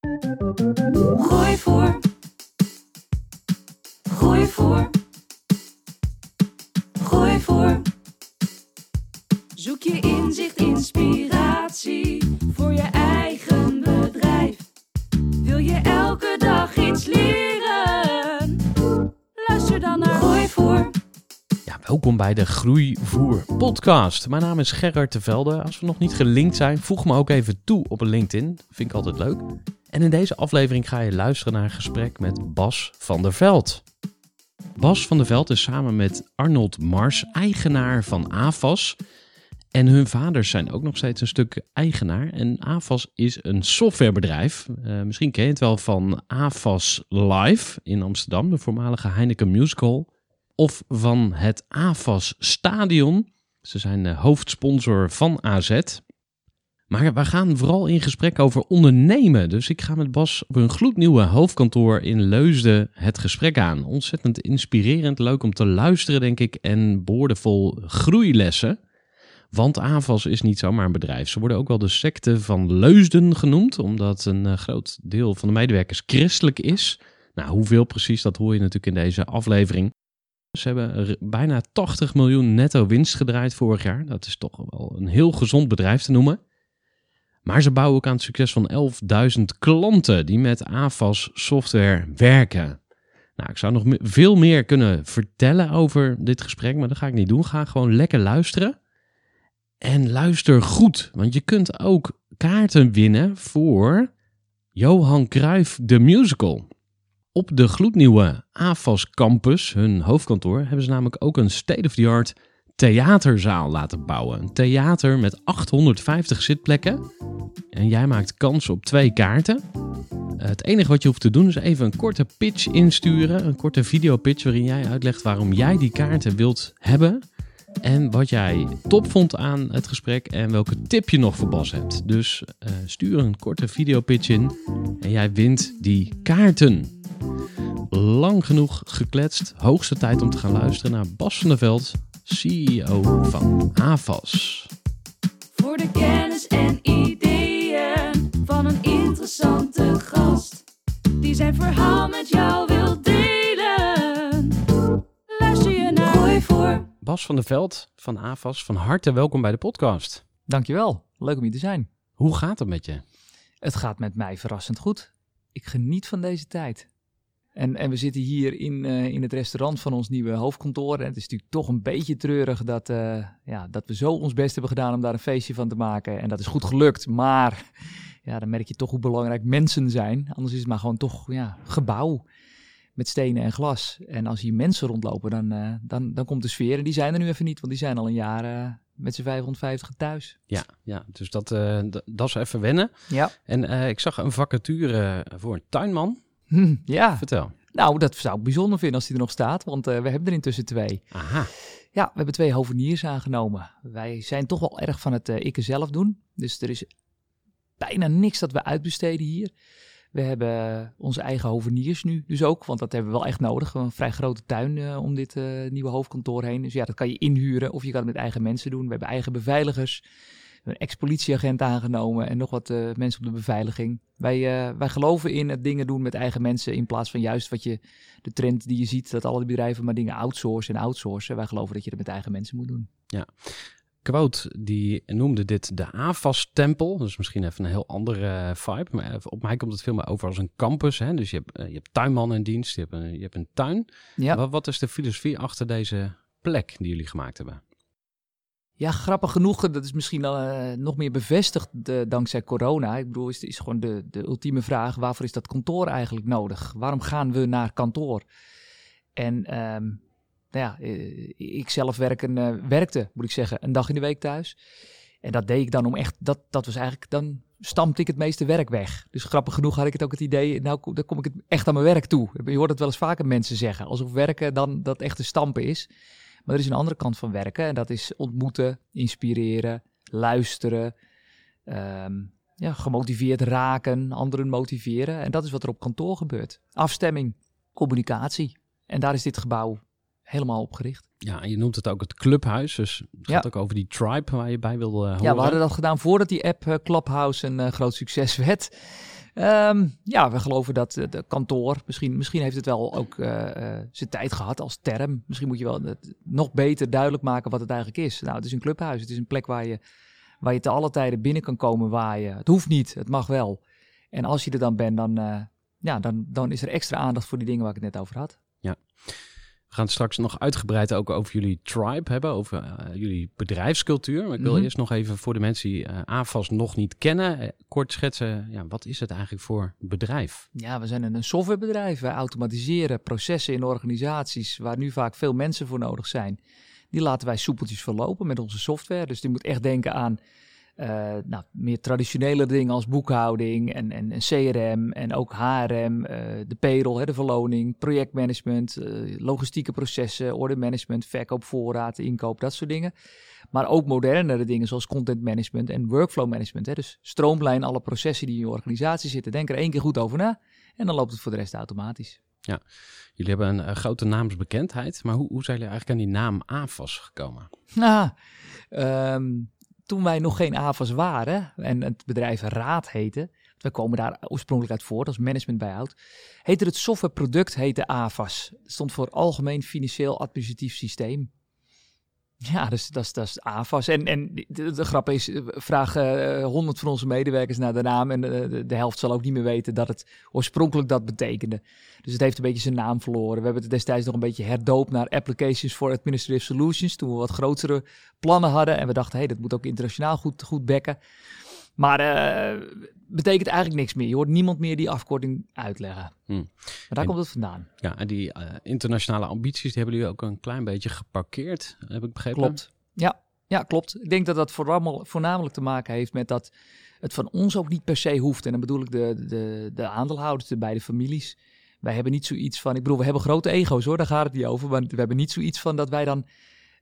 Groeivoer. Groeivoer. Groeivoer. Zoek je inzicht, inspiratie voor je eigen bedrijf. Wil je elke dag iets leren? Luister dan naar Groeivoer. Ja, welkom bij de Groeivoer podcast. Mijn naam is Gerard de Velde. Als we nog niet gelinkt zijn, voeg me ook even toe op LinkedIn. Vind ik altijd leuk. En in deze aflevering ga je luisteren naar een gesprek met Bas van der Veld. Bas van der Veld is samen met Arnold Mars eigenaar van AFAS. En hun vaders zijn ook nog steeds een stuk eigenaar. En AFAS is een softwarebedrijf. Uh, misschien ken je het wel van AFAS Live in Amsterdam, de voormalige Heineken Musical. Of van het AFAS Stadion. Ze zijn uh, hoofdsponsor van AZ. Maar we gaan vooral in gesprek over ondernemen. Dus ik ga met Bas op een gloednieuwe hoofdkantoor in Leusden het gesprek aan. Ontzettend inspirerend, leuk om te luisteren, denk ik. En boordevol groeilessen. Want AFAS is niet zomaar een bedrijf. Ze worden ook wel de secte van Leusden genoemd, omdat een uh, groot deel van de medewerkers christelijk is. Nou, hoeveel precies, dat hoor je natuurlijk in deze aflevering. Ze hebben bijna 80 miljoen netto winst gedraaid vorig jaar. Dat is toch wel een heel gezond bedrijf te noemen. Maar ze bouwen ook aan het succes van 11.000 klanten die met AFAS software werken. Nou, ik zou nog veel meer kunnen vertellen over dit gesprek, maar dat ga ik niet doen. Ga gewoon lekker luisteren. En luister goed, want je kunt ook kaarten winnen voor Johan Cruijff de Musical. Op de gloednieuwe AFAS Campus, hun hoofdkantoor, hebben ze namelijk ook een state-of-the-art theaterzaal laten bouwen. Een theater met 850 zitplekken. En jij maakt kans op twee kaarten. Het enige wat je hoeft te doen is even een korte pitch insturen. Een korte videopitch waarin jij uitlegt waarom jij die kaarten wilt hebben. En wat jij top vond aan het gesprek en welke tip je nog voor Bas hebt. Dus uh, stuur een korte videopitch in en jij wint die kaarten. Lang genoeg gekletst. Hoogste tijd om te gaan luisteren naar Bas van der Veld, CEO van AVAS. Voor de kennis en ideeën van een interessante gast. Die zijn verhaal met jou wil delen. Luister je naar Gooi voor. Bas van der Veld van AVAS, van harte welkom bij de podcast. Dankjewel, leuk om hier te zijn. Hoe gaat het met je? Het gaat met mij verrassend goed. Ik geniet van deze tijd. En, en we zitten hier in, uh, in het restaurant van ons nieuwe hoofdkantoor. En het is natuurlijk toch een beetje treurig dat, uh, ja, dat we zo ons best hebben gedaan om daar een feestje van te maken. En dat is goed gelukt, maar ja, dan merk je toch hoe belangrijk mensen zijn. Anders is het maar gewoon toch ja, gebouw met stenen en glas. En als hier mensen rondlopen, dan, uh, dan, dan komt de sfeer. En die zijn er nu even niet, want die zijn al een jaar met z'n 550 thuis. Ja, ja dus dat, dat is even wennen. Ja. En ik zag een vacature voor een tuinman. Hm, ja. Vertel. Nou, dat zou ik bijzonder vinden als die er nog staat, want uh, we hebben er intussen twee. Aha. Ja, we hebben twee hoveniers aangenomen. Wij zijn toch wel erg van het uh, ikke zelf doen. Dus er is bijna niks dat we uitbesteden hier. We hebben onze eigen hoveniers nu dus ook, want dat hebben we wel echt nodig. Een vrij grote tuin uh, om dit nieuwe hoofdkantoor heen. Dus ja, dat kan je inhuren of je kan het met eigen mensen doen. We hebben eigen beveiligers een ex-politieagent aangenomen en nog wat uh, mensen op de beveiliging. Wij, uh, wij geloven in het dingen doen met eigen mensen in plaats van juist wat je, de trend die je ziet, dat alle bedrijven maar dingen outsourcen en outsourcen. Wij geloven dat je het met eigen mensen moet doen. Ja. quote die noemde dit de AFAS-tempel. Dus misschien even een heel andere eh, vibe. Maar eh, op mij komt het veel meer over als een campus. Hè? Dus je hebt, eh, je hebt tuinman in dienst, je hebt een, je hebt een tuin. Ja. Wat, wat is de filosofie achter deze plek die jullie gemaakt hebben? Ja, grappig genoeg, dat is misschien uh, nog meer bevestigd dankzij corona. Ik bedoel, is, is gewoon de, de ultieme vraag, waarvoor is dat kantoor eigenlijk nodig? Waarom gaan we naar kantoor? En um, nou ja, uh, ik zelf werken, werkte, moet ik zeggen, een dag in de week thuis. En dat deed ik dan om echt, dat, dat was eigenlijk, dan stampte ik het meeste werk weg. Dus grappig genoeg had ik het ook het idee, nou dan kom ik echt aan mijn werk toe. Je hoort het wel eens vaker mensen zeggen, alsof werken dan dat echte stampen is. Maar er is een andere kant van werken en dat is ontmoeten, inspireren, luisteren, um, ja, gemotiveerd raken, anderen motiveren. En dat is wat er op kantoor gebeurt. Afstemming, communicatie. En daar is dit gebouw helemaal op gericht. Ja, en je noemt het ook het clubhuis. Dus het gaat ook over die tribe waar je bij wil uh, horen. Ja, we hadden dat gedaan voordat die app uh, Clubhouse een uh, groot succes werd. Um, ja, we geloven dat uh, de kantoor, misschien, misschien heeft het wel ook uh, uh, zijn tijd gehad als term. Misschien moet je wel nog beter duidelijk maken wat het eigenlijk is. Nou, het is een clubhuis. Het is een plek waar je, waar je te alle tijden binnen kan komen waaien. Het hoeft niet, het mag wel. En als je er dan bent, dan, ja, dan, dan is er extra aandacht voor die dingen waar ik het net over had. Ja. We gaan het straks nog uitgebreid ook over jullie tribe hebben, over uh, jullie bedrijfscultuur. Maar ik wil Mhm. eerst nog even voor de mensen die uh, AFAS nog niet kennen, eh, kort schetsen. Ja, wat is het eigenlijk voor bedrijf? Ja, we zijn een softwarebedrijf. Wij automatiseren processen in organisaties waar nu vaak veel mensen voor nodig zijn. Die laten wij soepeltjes verlopen met onze software. Dus die moet echt denken aan uh, nou, meer traditionele dingen als boekhouding en, en, en CRM en ook HRM, uh, de payroll, hè, de verloning, projectmanagement, uh, logistieke processen, ordermanagement, verkoop, voorraad, inkoop, dat soort dingen. Maar ook modernere dingen zoals content management en workflow management. Hè. Dus stroomlijn alle processen die in je organisatie zitten. Denk er één keer goed over na en dan loopt het voor de rest automatisch. Ja, jullie hebben een, een grote naamsbekendheid, maar hoe, hoe zijn jullie eigenlijk aan die naam AFAS gekomen? Nou, um, toen wij nog geen AFAS waren en het bedrijf Raad heette, we komen daar oorspronkelijk uit voort als management bijhoud, heette het softwareproduct heette AFAS. Dat stond voor Algemeen Financieel Administratief Systeem. Ja, dus dat is, dat is AFAS. En, en de, grap is, vraag honderd uh, van onze medewerkers naar de naam en de, de, de, helft zal ook niet meer weten dat het oorspronkelijk dat betekende. Dus het heeft een beetje zijn naam verloren. We hebben het destijds nog een beetje herdoopt naar Applications for Administrative Solutions, toen we wat grotere plannen hadden en we dachten, hé, hey, dat moet ook internationaal goed, goed bekken. Maar uh, betekent eigenlijk niks meer. Je hoort niemand meer die afkorting uitleggen. Hmm. Maar daar en, komt het vandaan. Ja, en die uh, internationale ambities, die hebben jullie ook een klein beetje geparkeerd, heb ik begrepen. Klopt. Ja, ja klopt. Ik denk dat dat vooral, voornamelijk te maken heeft met dat het van ons ook niet per se hoeft. En dan bedoel ik de, de, de aandeelhouders, de beide families. Wij hebben niet zoiets van, ik bedoel, we hebben grote ego's hoor, daar gaat het niet over. Maar we hebben niet zoiets van dat wij dan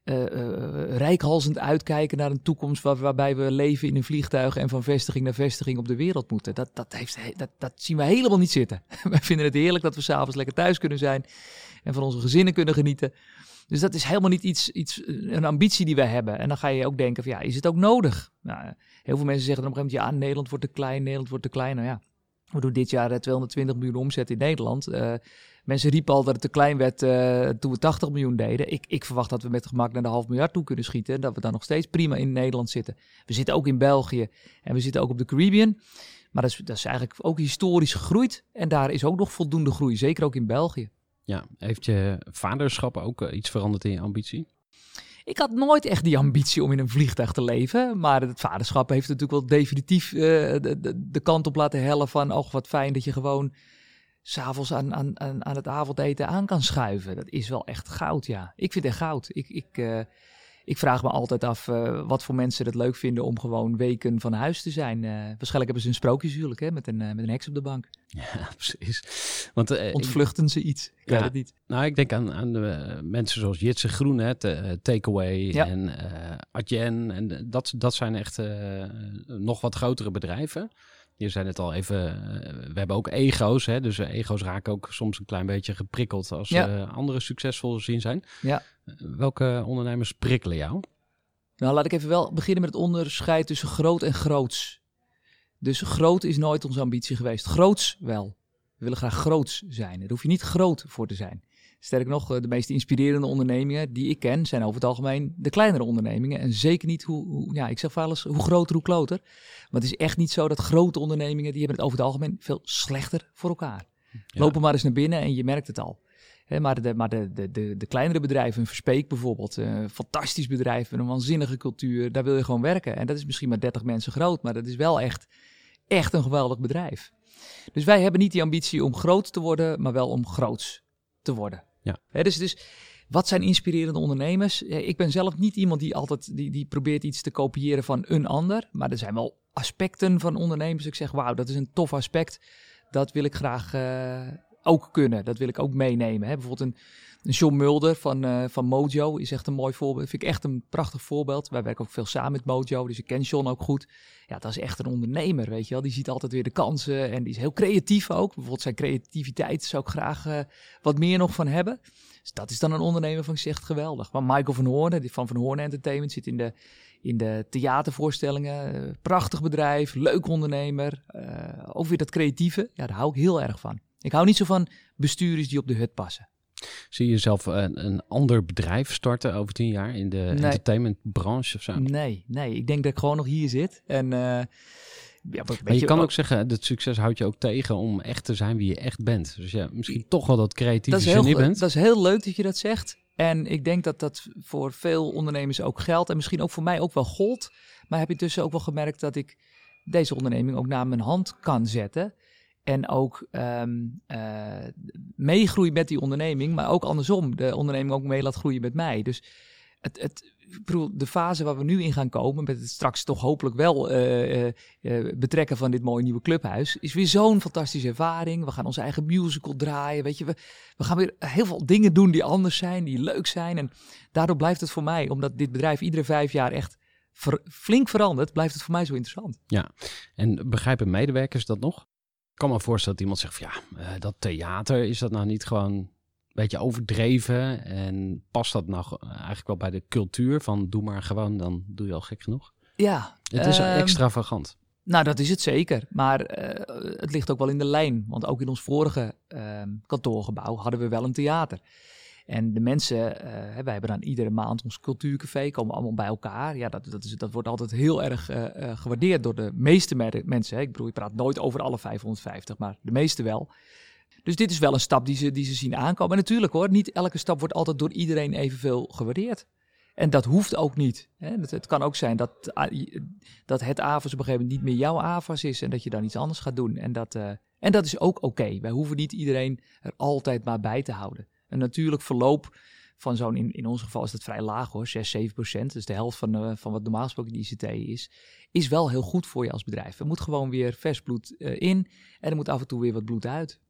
uh, uh, rijkhalsend uitkijken naar een toekomst waar, waarbij we leven in een vliegtuig en van vestiging naar vestiging op de wereld moeten. Dat, dat, heeft, dat, dat zien we helemaal niet zitten. Wij vinden het heerlijk dat we s'avonds lekker thuis kunnen zijn en van onze gezinnen kunnen genieten. Dus dat is helemaal niet iets, iets, een ambitie die wij hebben. En dan ga je ook denken van ja, is het ook nodig? Nou, heel veel mensen zeggen dan op een gegeven moment, ja, Nederland wordt te klein, Nederland wordt te klein. Nou ja, we doen dit jaar 220 miljoen omzet in Nederland. Mensen riepen al dat het te klein werd uh, toen we 80 miljoen deden. Ik, ik, verwacht dat we met gemak naar de half miljard toe kunnen schieten. En dat we dan nog steeds prima in Nederland zitten. We zitten ook in België en we zitten ook op de Caribbean. Maar dat is, dat is eigenlijk ook historisch gegroeid. En daar is ook nog voldoende groei, zeker ook in België. Ja, heeft je vaderschap ook uh, iets veranderd in je ambitie? Ik had nooit echt die ambitie om in een vliegtuig te leven. Maar het vaderschap heeft natuurlijk wel definitief uh, de, de, de kant op laten hellen van... oh, wat fijn dat je gewoon s'avonds aan, aan, aan, aan het avondeten aan kan schuiven. Dat is wel echt goud, ja. Ik vind het echt goud. Ik, ik, uh, ik vraag me altijd af uh, wat voor mensen het leuk vinden om gewoon weken van huis te zijn. Uh, waarschijnlijk hebben ze een sprookjeshuwelijk hè, met, een, met een heks op de bank. Ja, precies. Want, Ontvluchten ik, ze iets? Ik ja, weet het niet. Nou, ik denk aan, aan de mensen zoals Jitse Groen, hè, Takeaway ja. en Adyen. En dat, dat zijn echt nog wat grotere bedrijven. Je zei het al even, uh, we hebben ook ego's, hè, dus uh, ego's raken ook soms een klein beetje geprikkeld als ja. anderen succesvol zien zijn. Ja. welke ondernemers prikkelen jou? Nou, laat ik even wel beginnen met het onderscheid tussen groot en groots. Dus groot is nooit onze ambitie geweest. Groots wel. We willen graag groots zijn. Daar hoef je niet groot voor te zijn. Sterker nog, eh, de meest inspirerende ondernemingen die ik ken, zijn over het algemeen de kleinere ondernemingen. En zeker niet hoe, hoe ja, ik zeg wel eens, hoe groter, hoe kloter. Maar het is echt niet zo dat grote ondernemingen, die hebben het over het algemeen veel slechter voor elkaar. Ja. Lopen maar eens naar binnen en je merkt het al. Maar de, maar de, de, de, de kleinere bedrijven, een Verspeek bijvoorbeeld, eh, een fantastisch bedrijf met een waanzinnige cultuur, daar wil je gewoon werken. En dat is misschien maar 30 mensen groot, maar dat is wel echt, echt een geweldig bedrijf. Dus wij hebben niet die ambitie om groot te worden, maar wel om groots te worden. Ja. Dus, dus wat zijn inspirerende ondernemers? Ik ben zelf niet iemand die altijd die, die probeert iets te kopiëren van een ander. Maar er zijn wel aspecten van ondernemers. Ik zeg, wauw, dat is een tof aspect. Dat wil ik graag eh, ook kunnen. Dat wil ik ook meenemen. Bijvoorbeeld een John Mulder van, eh, van Mojo is echt een mooi voorbeeld. Vind ik echt een prachtig voorbeeld. Wij werken ook veel samen met Mojo, dus ik ken John ook goed. Ja, dat is echt een ondernemer, weet je wel. Die ziet altijd weer de kansen en die is heel creatief ook. Bijvoorbeeld zijn creativiteit zou ik graag eh, wat meer nog van hebben. Dus dat is dan een ondernemer van echt geweldig. Maar Michael van Hoorn, van Van Hoorn Entertainment, zit in de, in de theatervoorstellingen. Eh, prachtig bedrijf, leuk ondernemer. Ook weer dat creatieve, ja, daar hou ik heel erg van. Ik hou niet zo van bestuurders die op de hut passen. Zie je jezelf een, een ander bedrijf starten over tien jaar in de Nee. entertainmentbranche of zo? Nee, nee, ik denk dat ik gewoon nog hier zit. En eh, ja, Maar je kan ook zeggen, dat succes houdt je ook tegen om echt te zijn wie je echt bent. Dus ja, misschien toch wel dat creatieve dat is, heel, genie bent. dat is heel leuk dat je dat zegt. En ik denk dat dat voor veel ondernemers ook geldt. En misschien ook voor mij ook wel gold. Maar heb je tussen ook wel gemerkt dat ik deze onderneming ook naar mijn hand kan zetten. En ook eh, meegroei met die onderneming. Maar ook andersom, de onderneming ook mee laat groeien met mij. Dus het, het, ik bedoel, de fase waar we nu in gaan komen, met het straks toch hopelijk wel eh, eh, betrekken van dit mooie nieuwe clubhuis, is weer zo'n fantastische ervaring. We gaan onze eigen musical draaien, weet je. We, we gaan weer heel veel dingen doen die anders zijn, die leuk zijn. En daardoor blijft het voor mij, omdat dit bedrijf iedere vijf jaar echt flink verandert, blijft het voor mij zo interessant. En begrijpen medewerkers dat nog? Ik kan me voorstellen dat iemand zegt van ja, eh, dat theater, is dat nou niet gewoon een beetje overdreven? En past dat nou ge- eigenlijk wel bij de cultuur van doe maar gewoon, dan doe je al gek genoeg? Ja, Het is ehm, extravagant. Nou, dat is het zeker. Maar eh, het ligt ook wel in de lijn. Want ook in ons vorige ehm, kantoorgebouw hadden we wel een theater. En de mensen, hè, wij hebben dan iedere maand ons cultuurcafé, komen allemaal bij elkaar. Ja, dat, dat, is, dat wordt altijd heel erg eh, eh, gewaardeerd door de meeste mensen. Hè. Ik bedoel, je praat nooit over alle 550, maar de meeste wel. Dus dit is wel een stap die ze, die ze zien aankomen. En natuurlijk hoor, niet elke stap wordt altijd door iedereen evenveel gewaardeerd. En dat hoeft ook niet. Hè. Het, kan ook zijn dat, ah, dat het AVAS op een gegeven moment niet meer jouw AVAS is en dat je dan iets anders gaat doen. En dat, en dat is ook oké. Wij hoeven niet iedereen er altijd maar bij te houden. Een natuurlijk verloop van zo'n, in, in ons geval is dat vrij laag hoor, 6, 7 procent. Dus de helft van, eh, van wat normaal gesproken de ICT is, is wel heel goed voor je als bedrijf. Er moet gewoon weer vers bloed eh, in en er moet af en toe weer wat bloed uit.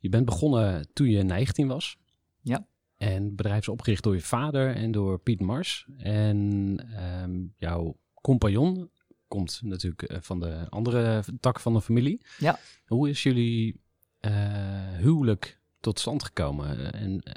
Je bent begonnen toen je 19 was. Ja. En het bedrijf is opgericht door je vader en door Piet Mars. En ehm, jouw compagnon komt natuurlijk eh, van de andere tak van de familie. Ja. Hoe is jullie huwelijk tot stand gekomen? En eh,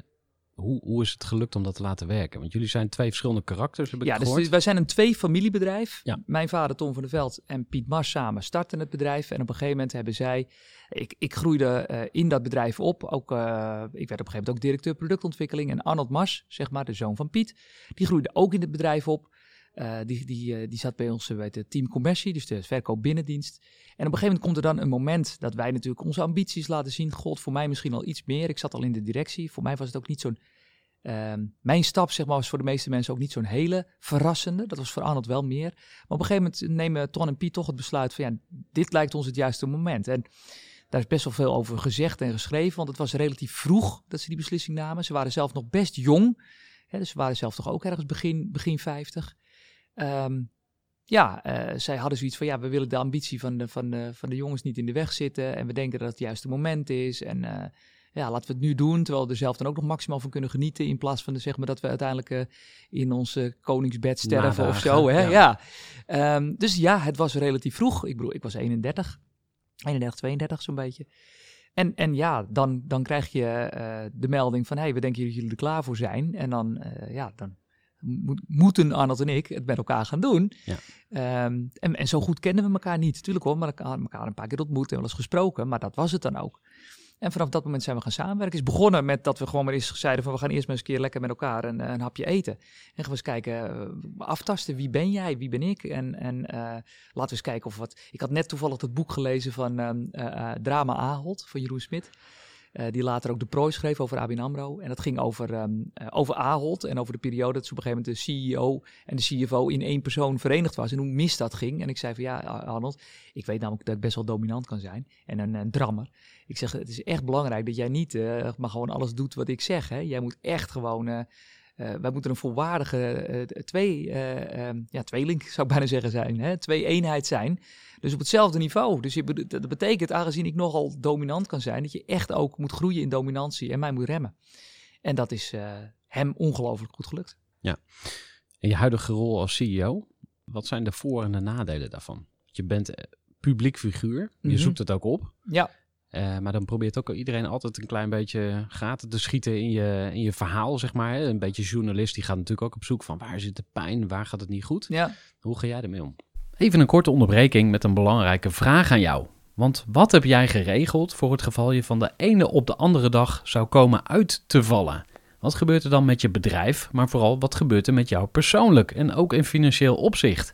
hoe, hoe is het gelukt om dat te laten werken? Want jullie zijn twee verschillende karakters, heb ik Ja, dus wij zijn een twee-familiebedrijf. Ja. Mijn vader Tom van der Veld en Piet Mars samen startten het bedrijf. En op een gegeven moment hebben zij... Ik, ik groeide eh, in dat bedrijf op. Ook, eh, ik werd op een gegeven moment ook directeur productontwikkeling. En Arnold Mars, zeg maar, de zoon van Piet, die groeide ook in het bedrijf op. Eh, die, die, eh, die zat bij ons eh, bij het team commercie, dus de verkoop binnendienst. En op een gegeven moment komt er dan een moment dat wij natuurlijk onze ambities laten zien. God, voor mij misschien al iets meer. Ik zat al in de directie. Voor mij was het ook niet zo'n Ehm, mijn stap zeg maar, was voor de meeste mensen ook niet zo'n hele verrassende. Dat was voor Arnold wel meer. Maar op een gegeven moment nemen Ton en Piet toch het besluit van... ja, dit lijkt ons het juiste moment. En daar is best wel veel over gezegd en geschreven... want het was relatief vroeg dat ze die beslissing namen. Ze waren zelf nog best jong. Hè, dus ze waren zelf toch ook ergens begin, begin 50. Ehm, ja, eh, zij hadden zoiets van... ja, we willen de ambitie van de, van, de, van de jongens niet in de weg zitten... en we denken dat het het juiste moment is... en eh, ja, laten we het nu doen, terwijl we er zelf dan ook nog maximaal van kunnen genieten. In plaats van de, zeg maar, dat we uiteindelijk eh, in ons eh, koningsbed sterven of zo. Hè? ja. Ja. Ehm, dus ja, het was relatief vroeg. Ik bedoel, ik was 31, 31, 32 zo'n beetje. En, en ja, dan, dan krijg je de melding van, hey, we denken dat jullie er klaar voor zijn. En dan, ja, dan moet- moeten Arnold en ik het met elkaar gaan doen. Ja. Ehm, en, en zo goed kennen we elkaar niet. Tuurlijk hoor, maar elkaar, elkaar een paar keer ontmoet en wel eens gesproken. Maar dat was het dan ook. En vanaf dat moment zijn we gaan samenwerken. Het is begonnen met dat we gewoon maar eens zeiden van we gaan eerst maar eens een keer lekker met elkaar een, een hapje eten. En gaan we eens kijken, uh, aftasten, wie ben jij, wie ben ik? En, en uh, laten we eens kijken of wat... Ik had net toevallig het boek gelezen van uh, Drama Ahold van Jeroen Smit. Uh, die later ook de prooi schreef over ABN AMRO. En dat ging over, um, over Ahold en over de periode dat ze op een gegeven moment de CEO en de CFO in één persoon verenigd was. En hoe mis dat ging. En ik zei van ja, Arnold, ik weet namelijk dat ik best wel dominant kan zijn. En een, een drammer. Ik zeg, het is echt belangrijk dat jij niet uh, maar gewoon alles doet wat ik zeg. Hè? Jij moet echt gewoon... Uh, wij moeten een volwaardige uh, twee, um, ja, tweeling, zou ik bijna zeggen, zijn. Hè? Twee eenheid zijn. Dus op hetzelfde niveau. Dus je, dat betekent, aangezien ik nogal dominant kan zijn, dat je echt ook moet groeien in dominantie en mij moet remmen. En dat is hem ongelooflijk goed gelukt. Ja. In je huidige rol als CEO, wat zijn de voor- en de nadelen daarvan? Je bent publiek figuur, je mm -hmm. zoekt het ook op. Ja. Uh, maar dan probeert ook iedereen altijd een klein beetje gaten te schieten in je, in je verhaal, zeg maar. Een beetje journalist, die gaat natuurlijk ook op zoek van waar zit de pijn, waar gaat het niet goed. Ja. Hoe ga jij ermee om? Even een korte onderbreking met een belangrijke vraag aan jou. Want wat heb jij geregeld voor het geval je van de ene op de andere dag zou komen uit te vallen? Wat gebeurt er dan met je bedrijf, maar vooral wat gebeurt er met jou persoonlijk en ook in financieel opzicht?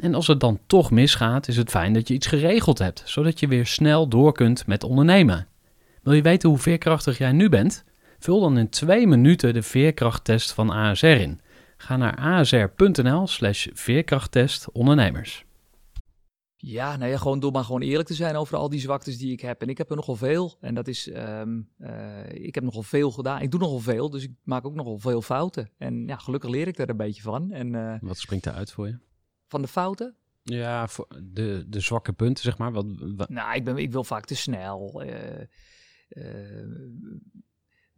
En als het dan toch misgaat, is het fijn dat je iets geregeld hebt, zodat je weer snel door kunt met ondernemen. Wil je weten hoe veerkrachtig jij nu bent? Vul dan in twee minuten de veerkrachttest van ASR in. Ga naar asr.nl slash veerkrachttest ondernemers. Ja, nou ja, gewoon door maar gewoon eerlijk te zijn over al die zwaktes die ik heb. En ik heb er nogal veel. En dat is, um, uh, ik heb nogal veel gedaan. Ik doe nogal veel, dus ik maak ook nogal veel fouten. En ja, gelukkig leer ik daar een beetje van. En, uh, Wat springt eruit voor je? Van de fouten? Ja, voor de, de zwakke punten, zeg maar. Wat, wat... Nou, ik, ben, ik wil vaak te snel. Uh,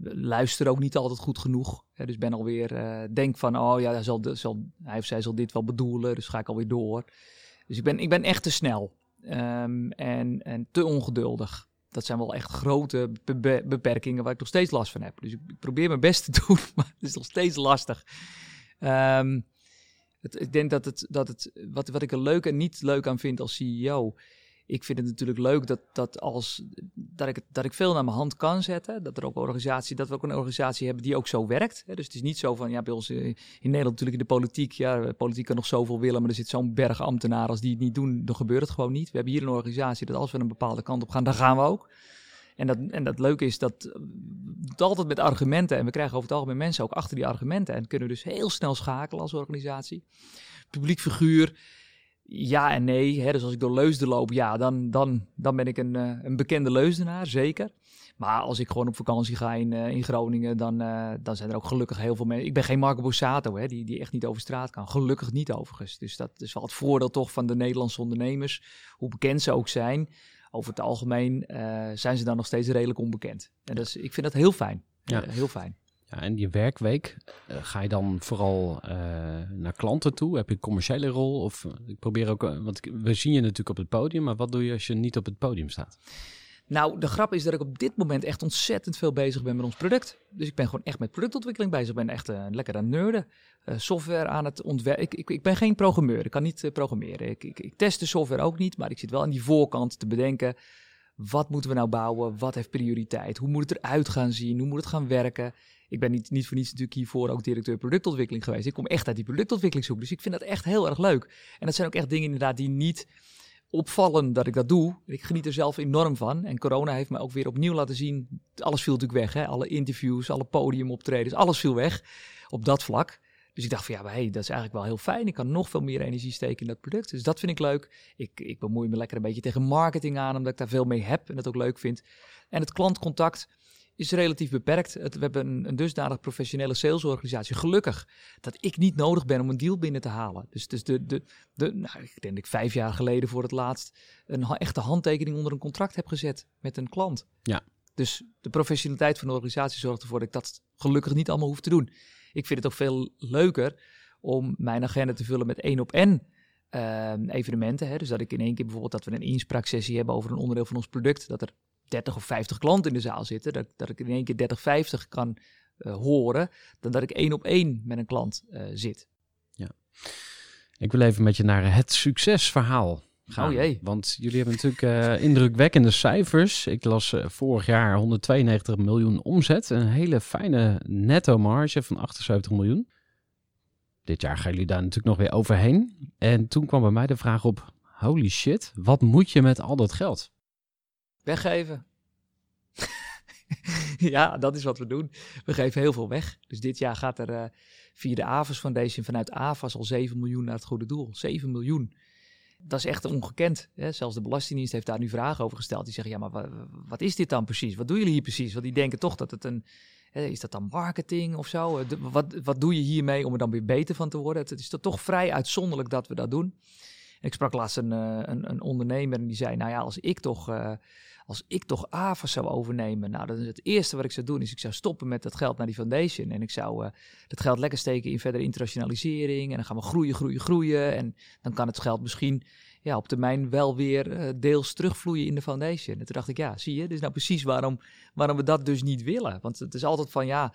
luister ook niet altijd goed genoeg. Ja, dus ben alweer, denk van, oh ja, hij, zal, zal, hij of zij zal dit wel bedoelen, dus ga ik alweer door. Dus ik ben, ik ben echt te snel um, en, en te ongeduldig. Dat zijn wel echt grote be beperkingen waar ik nog steeds last van heb. Dus ik, ik, probeer mijn best te doen, maar het is nog steeds lastig. Um, ik denk dat het, dat het wat, wat ik er leuk en niet leuk aan vind als CEO. Ik vind het natuurlijk leuk dat, dat, als, dat, ik, dat ik veel naar mijn hand kan zetten. Dat, er ook organisatie, dat we ook een organisatie hebben die ook zo werkt. Dus het is niet zo van, ja, bij ons in Nederland natuurlijk in de politiek. Ja, politiek kan nog zoveel willen, maar er zit zo'n berg ambtenaren. Als die het niet doen, dan gebeurt het gewoon niet. We hebben hier een organisatie dat als we een bepaalde kant op gaan, dan gaan we ook. En dat, en dat leuke is dat het altijd met argumenten. En we krijgen over het algemeen mensen ook achter die argumenten. En kunnen dus heel snel schakelen als organisatie. Publiek figuur, ja en nee. Hè? Dus als ik door Leusden loop, ja, dan, dan, dan ben ik een, uh, een bekende Leusdenaar, zeker. Maar als ik gewoon op vakantie ga in, uh, in Groningen, dan, dan zijn er ook gelukkig heel veel mensen. Ik ben geen Marco Borsato, hè, die, die echt niet over straat kan. Gelukkig niet overigens. Dus dat is wel het voordeel toch van de Nederlandse ondernemers. Hoe bekend ze ook zijn over het algemeen uh, zijn ze dan nog steeds redelijk onbekend. En dat is, ik vind dat heel fijn. Ja. Heel fijn. Ja, en die werkweek, uh, ga je dan vooral naar klanten toe? Heb je een commerciële rol? Of ik probeer ook, want we zien je natuurlijk op het podium, maar wat doe je als je niet op het podium staat? Nou, de grap is dat ik op dit moment echt ontzettend veel bezig ben met ons product. Dus ik ben gewoon echt met productontwikkeling bezig. Ik ben echt uh, lekker aan nerden. Uh, software aan het ontwerpen. Ik, ik, ik, ben geen programmeur. Ik kan niet uh, programmeren. Ik, ik, ik, test de software ook niet. Maar ik zit wel aan die voorkant te bedenken. Wat moeten we nou bouwen? Wat heeft prioriteit? Hoe moet het eruit gaan zien? Hoe moet het gaan werken? Ik ben niet, niet voor niets natuurlijk hiervoor ook directeur productontwikkeling geweest. Ik kom echt uit die productontwikkelingshoek. Dus ik vind dat echt heel erg leuk. En dat zijn ook echt dingen inderdaad die niet opvallen dat ik dat doe. Ik geniet er zelf enorm van. En corona heeft me ook weer opnieuw laten zien. Alles viel natuurlijk weg. Hè? Alle interviews, alle podiumoptredens, alles viel weg op dat vlak. Dus ik dacht van ja, hey, dat is eigenlijk wel heel fijn. Ik kan nog veel meer energie steken in dat product. Dus dat vind ik leuk. Ik, ik bemoei me lekker een beetje tegen marketing aan, omdat ik daar veel mee heb en dat ook leuk vind. En het klantcontact is relatief beperkt. Het, we hebben een, een, dusdanig professionele salesorganisatie. Gelukkig dat ik niet nodig ben om een deal binnen te halen. Dus, dus de, de, de, nou, ik denk dat ik vijf jaar geleden voor het laatst een echte handtekening onder een contract heb gezet met een klant. Ja. Dus de professionaliteit van de organisatie zorgt ervoor dat ik dat gelukkig niet allemaal hoef te doen. Ik vind het ook veel leuker om mijn agenda te vullen met één op één ehm, evenementen. Hè. Dus dat ik in één keer bijvoorbeeld dat we een inspraaksessie hebben over een onderdeel van ons product. Dat er 30 of 50 klanten in de zaal zitten. Dat, dat ik in één keer 30, 50 kan eh, horen. Dan dat ik één op één met een klant eh, zit. Ik wil even met je naar het succesverhaal gaan. Oh jee. Want jullie hebben natuurlijk eh, indrukwekkende cijfers. Ik las vorig jaar 192 miljoen omzet. Een hele fijne netto marge van 78 miljoen. Dit jaar gaan jullie daar natuurlijk nog weer overheen. En toen kwam bij mij de vraag op: holy shit, wat moet je met al dat geld? Weggeven. ja, dat is wat we doen. We geven heel veel weg. Dus dit jaar gaat er eh, via de AVAS Foundation vanuit AVAS al 7 miljoen naar het goede doel. 7 miljoen. Dat is echt ongekend. Hè? Zelfs de Belastingdienst heeft daar nu vragen over gesteld. Die zeggen, ja, maar wa- wat is dit dan precies? Wat doen jullie hier precies? Want die denken toch dat het een... hè, is dat dan marketing of zo? Eh, wat, wat doe je hiermee om er dan weer beter van te worden? Het, is toch vrij uitzonderlijk dat we dat doen. En ik sprak laatst een, eh, een, een ondernemer en die zei, nou ja, als ik toch... als ik toch AVAS zou overnemen, nou, dan is het eerste wat ik zou doen, is ik zou stoppen met dat geld naar die foundation. En ik zou eh, dat geld lekker steken in verdere internationalisering. En dan gaan we groeien, groeien, groeien. En dan kan het geld misschien ja, op termijn wel weer eh, deels terugvloeien in de foundation. En toen dacht ik, ja, zie je, dit is nou precies waarom, waarom we dat dus niet willen. Want het is altijd van, ja,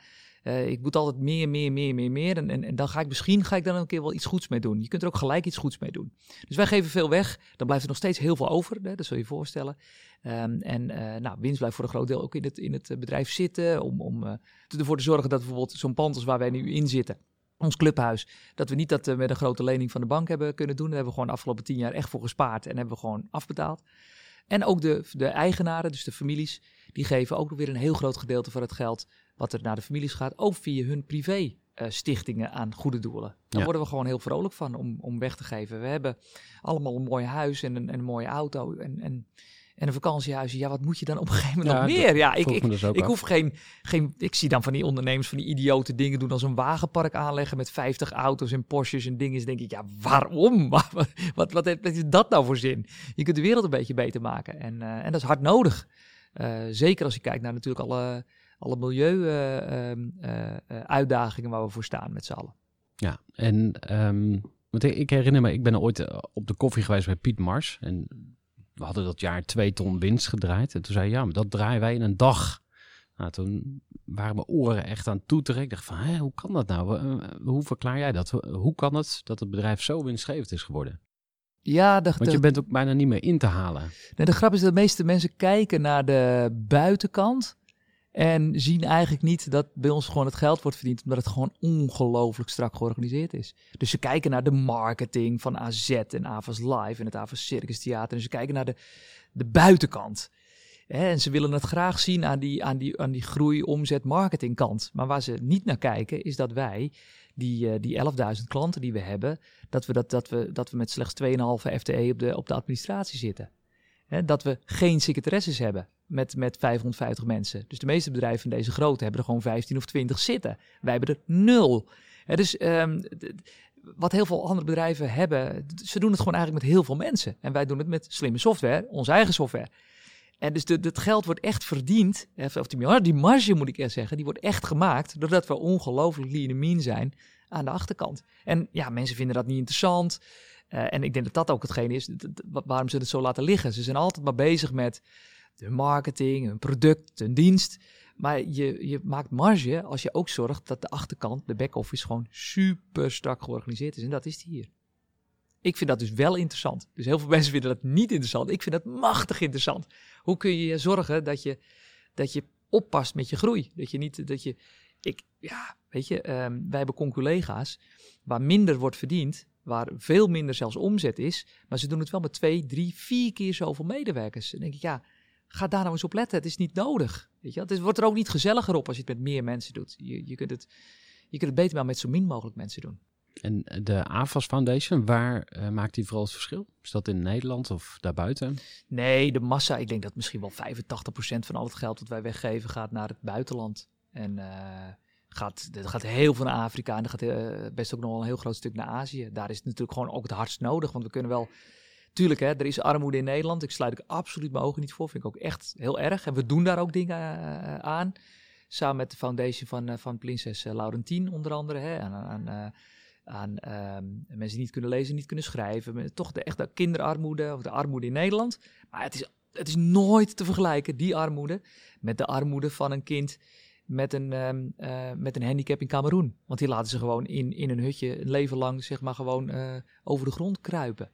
eh, ik moet altijd meer, meer, meer, meer, meer. En, en, dan ga ik misschien ga ik dan een keer wel iets goeds mee doen. Je kunt er ook gelijk iets goeds mee doen. Dus wij geven veel weg. Dan blijft er nog steeds heel veel over. Hè? Dat zul je voorstellen. Ehm, en eh, nou, winst blijft voor een groot deel ook in het, in het eh, bedrijf zitten. Om, om ervoor te zorgen dat bijvoorbeeld zo'n pand als waar wij nu in zitten. Ons clubhuis. Dat we niet dat met een grote lening van de bank hebben kunnen doen. Daar hebben we gewoon de afgelopen tien jaar echt voor gespaard. En hebben we gewoon afbetaald. En ook de, de eigenaren, dus de families, die geven ook weer een heel groot gedeelte van het geld wat er naar de families gaat, ook via hun privé eh, stichtingen aan goede doelen. Daar Ja. worden we gewoon heel vrolijk van om, om weg te geven. We hebben allemaal een mooi huis en een, en een mooie auto en, en, en een vakantiehuis. Ja, wat moet je dan op een gegeven moment Ja, nog meer? Ja, ik, ik, dus ik af. hoef geen, geen. Ik zie dan van die ondernemers van die idiote dingen doen als een wagenpark aanleggen met 50 auto's en Porsches en dingen. Dan denk ik, ja, waarom? Wat, wat, wat, heeft- wat is dat nou voor zin? Je kunt de wereld een beetje beter maken. En, eh, en dat is hard nodig. Eh, zeker als je kijkt naar natuurlijk alle, alle milieu-uitdagingen waar we voor staan met z'n allen. Ja, en ehm, want ik, herinner me, ik ben ooit eh, op de koffie geweest bij Piet Mars. En we hadden dat jaar twee ton winst gedraaid. En toen zei hij, ja, maar dat draaien wij in een dag. Nou, toen waren mijn oren echt aan het toeteren. Ik dacht van, hé, hoe kan dat nou? Eh, eh, Hoe verklaar jij dat? Hoe kan het dat het bedrijf zo winstgevend is geworden? Ja, de, Want de- je bent ook bijna niet meer in te halen. Nee, de grap is dat de meeste mensen kijken naar de buitenkant. En zien eigenlijk niet dat bij ons gewoon het geld wordt verdiend. Omdat het gewoon ongelooflijk strak georganiseerd is. Dus ze kijken naar de marketing van AZ en Avas Live en het Avas Circus Theater. En ze kijken naar de, de buitenkant. En ze willen het graag zien aan die, aan die, aan die groei, omzet, marketingkant. Maar waar ze niet naar kijken, is dat wij, die, eh, die 11.000 klanten die we hebben, dat we, dat, dat we, dat we met slechts 2,5 FTE op de, op de administratie zitten. Hè, dat we geen secretaresses hebben met, met 550 mensen. Dus de meeste bedrijven van deze grootte hebben er gewoon 15 of 20 zitten. Wij hebben er nul. Hè, dus ehm, wat heel veel andere bedrijven hebben, ze doen het gewoon eigenlijk met heel veel mensen. En wij doen het met slimme software, onze eigen software. En dus het geld wordt echt verdiend, eh, of die, die marge moet ik eerst zeggen, die wordt echt gemaakt doordat we ongelooflijk lean zijn aan de achterkant. En ja, mensen vinden dat niet interessant. Eh, en ik denk dat dat ook hetgeen is, waarom ze het zo laten liggen. Ze zijn altijd maar bezig met de marketing, een product, een dienst. Maar je, je maakt marge als je ook zorgt dat de achterkant, de back-office, gewoon super strak georganiseerd is. En dat is hier. Ik vind dat dus wel interessant. Dus heel veel mensen vinden dat niet interessant. Ik vind dat machtig interessant. Hoe kun je zorgen dat je, dat je oppast met je groei? Dat je niet, dat je, ik, ja, weet je, ehm, wij hebben conculega's waar minder wordt verdiend, waar veel minder zelfs omzet is, maar ze doen het wel met twee, drie, vier keer zoveel medewerkers. Dan denk ik, ja, ga daar nou eens op letten. Het is niet nodig. Weet je? wel. Het wordt er ook niet gezelliger op als je het met meer mensen doet. Je, je, kunt, het, je kunt het beter maar met zo min mogelijk mensen doen. En de AFAS Foundation, waar eh, maakt die vooral het verschil? Is dat in Nederland of daarbuiten? Nee, de massa, ik denk dat misschien wel 85% van al het geld dat wij weggeven gaat naar het buitenland. En eh, gaat, er gaat heel veel naar Afrika en er gaat eh, best ook nog wel een heel groot stuk naar Azië. Daar is het natuurlijk gewoon ook het hardst nodig, want we kunnen wel tuurlijk, hè, er is armoede in Nederland. Ik sluit ik absoluut mijn ogen niet voor. Vind ik ook echt heel erg. En we doen daar ook dingen eh, aan. Samen met de foundation van, van Prinses Laurentien onder andere. Hè, aan aan, eh, ehm, mensen die niet kunnen lezen, niet kunnen schrijven. Toch de echte kinderarmoede of de armoede in Nederland. Maar het is, het is nooit te vergelijken, die armoede, met de armoede van een kind met een, ehm, eh, met een handicap in Cameroen. Want die laten ze gewoon in, in een hutje een leven lang zeg maar gewoon eh, over de grond kruipen.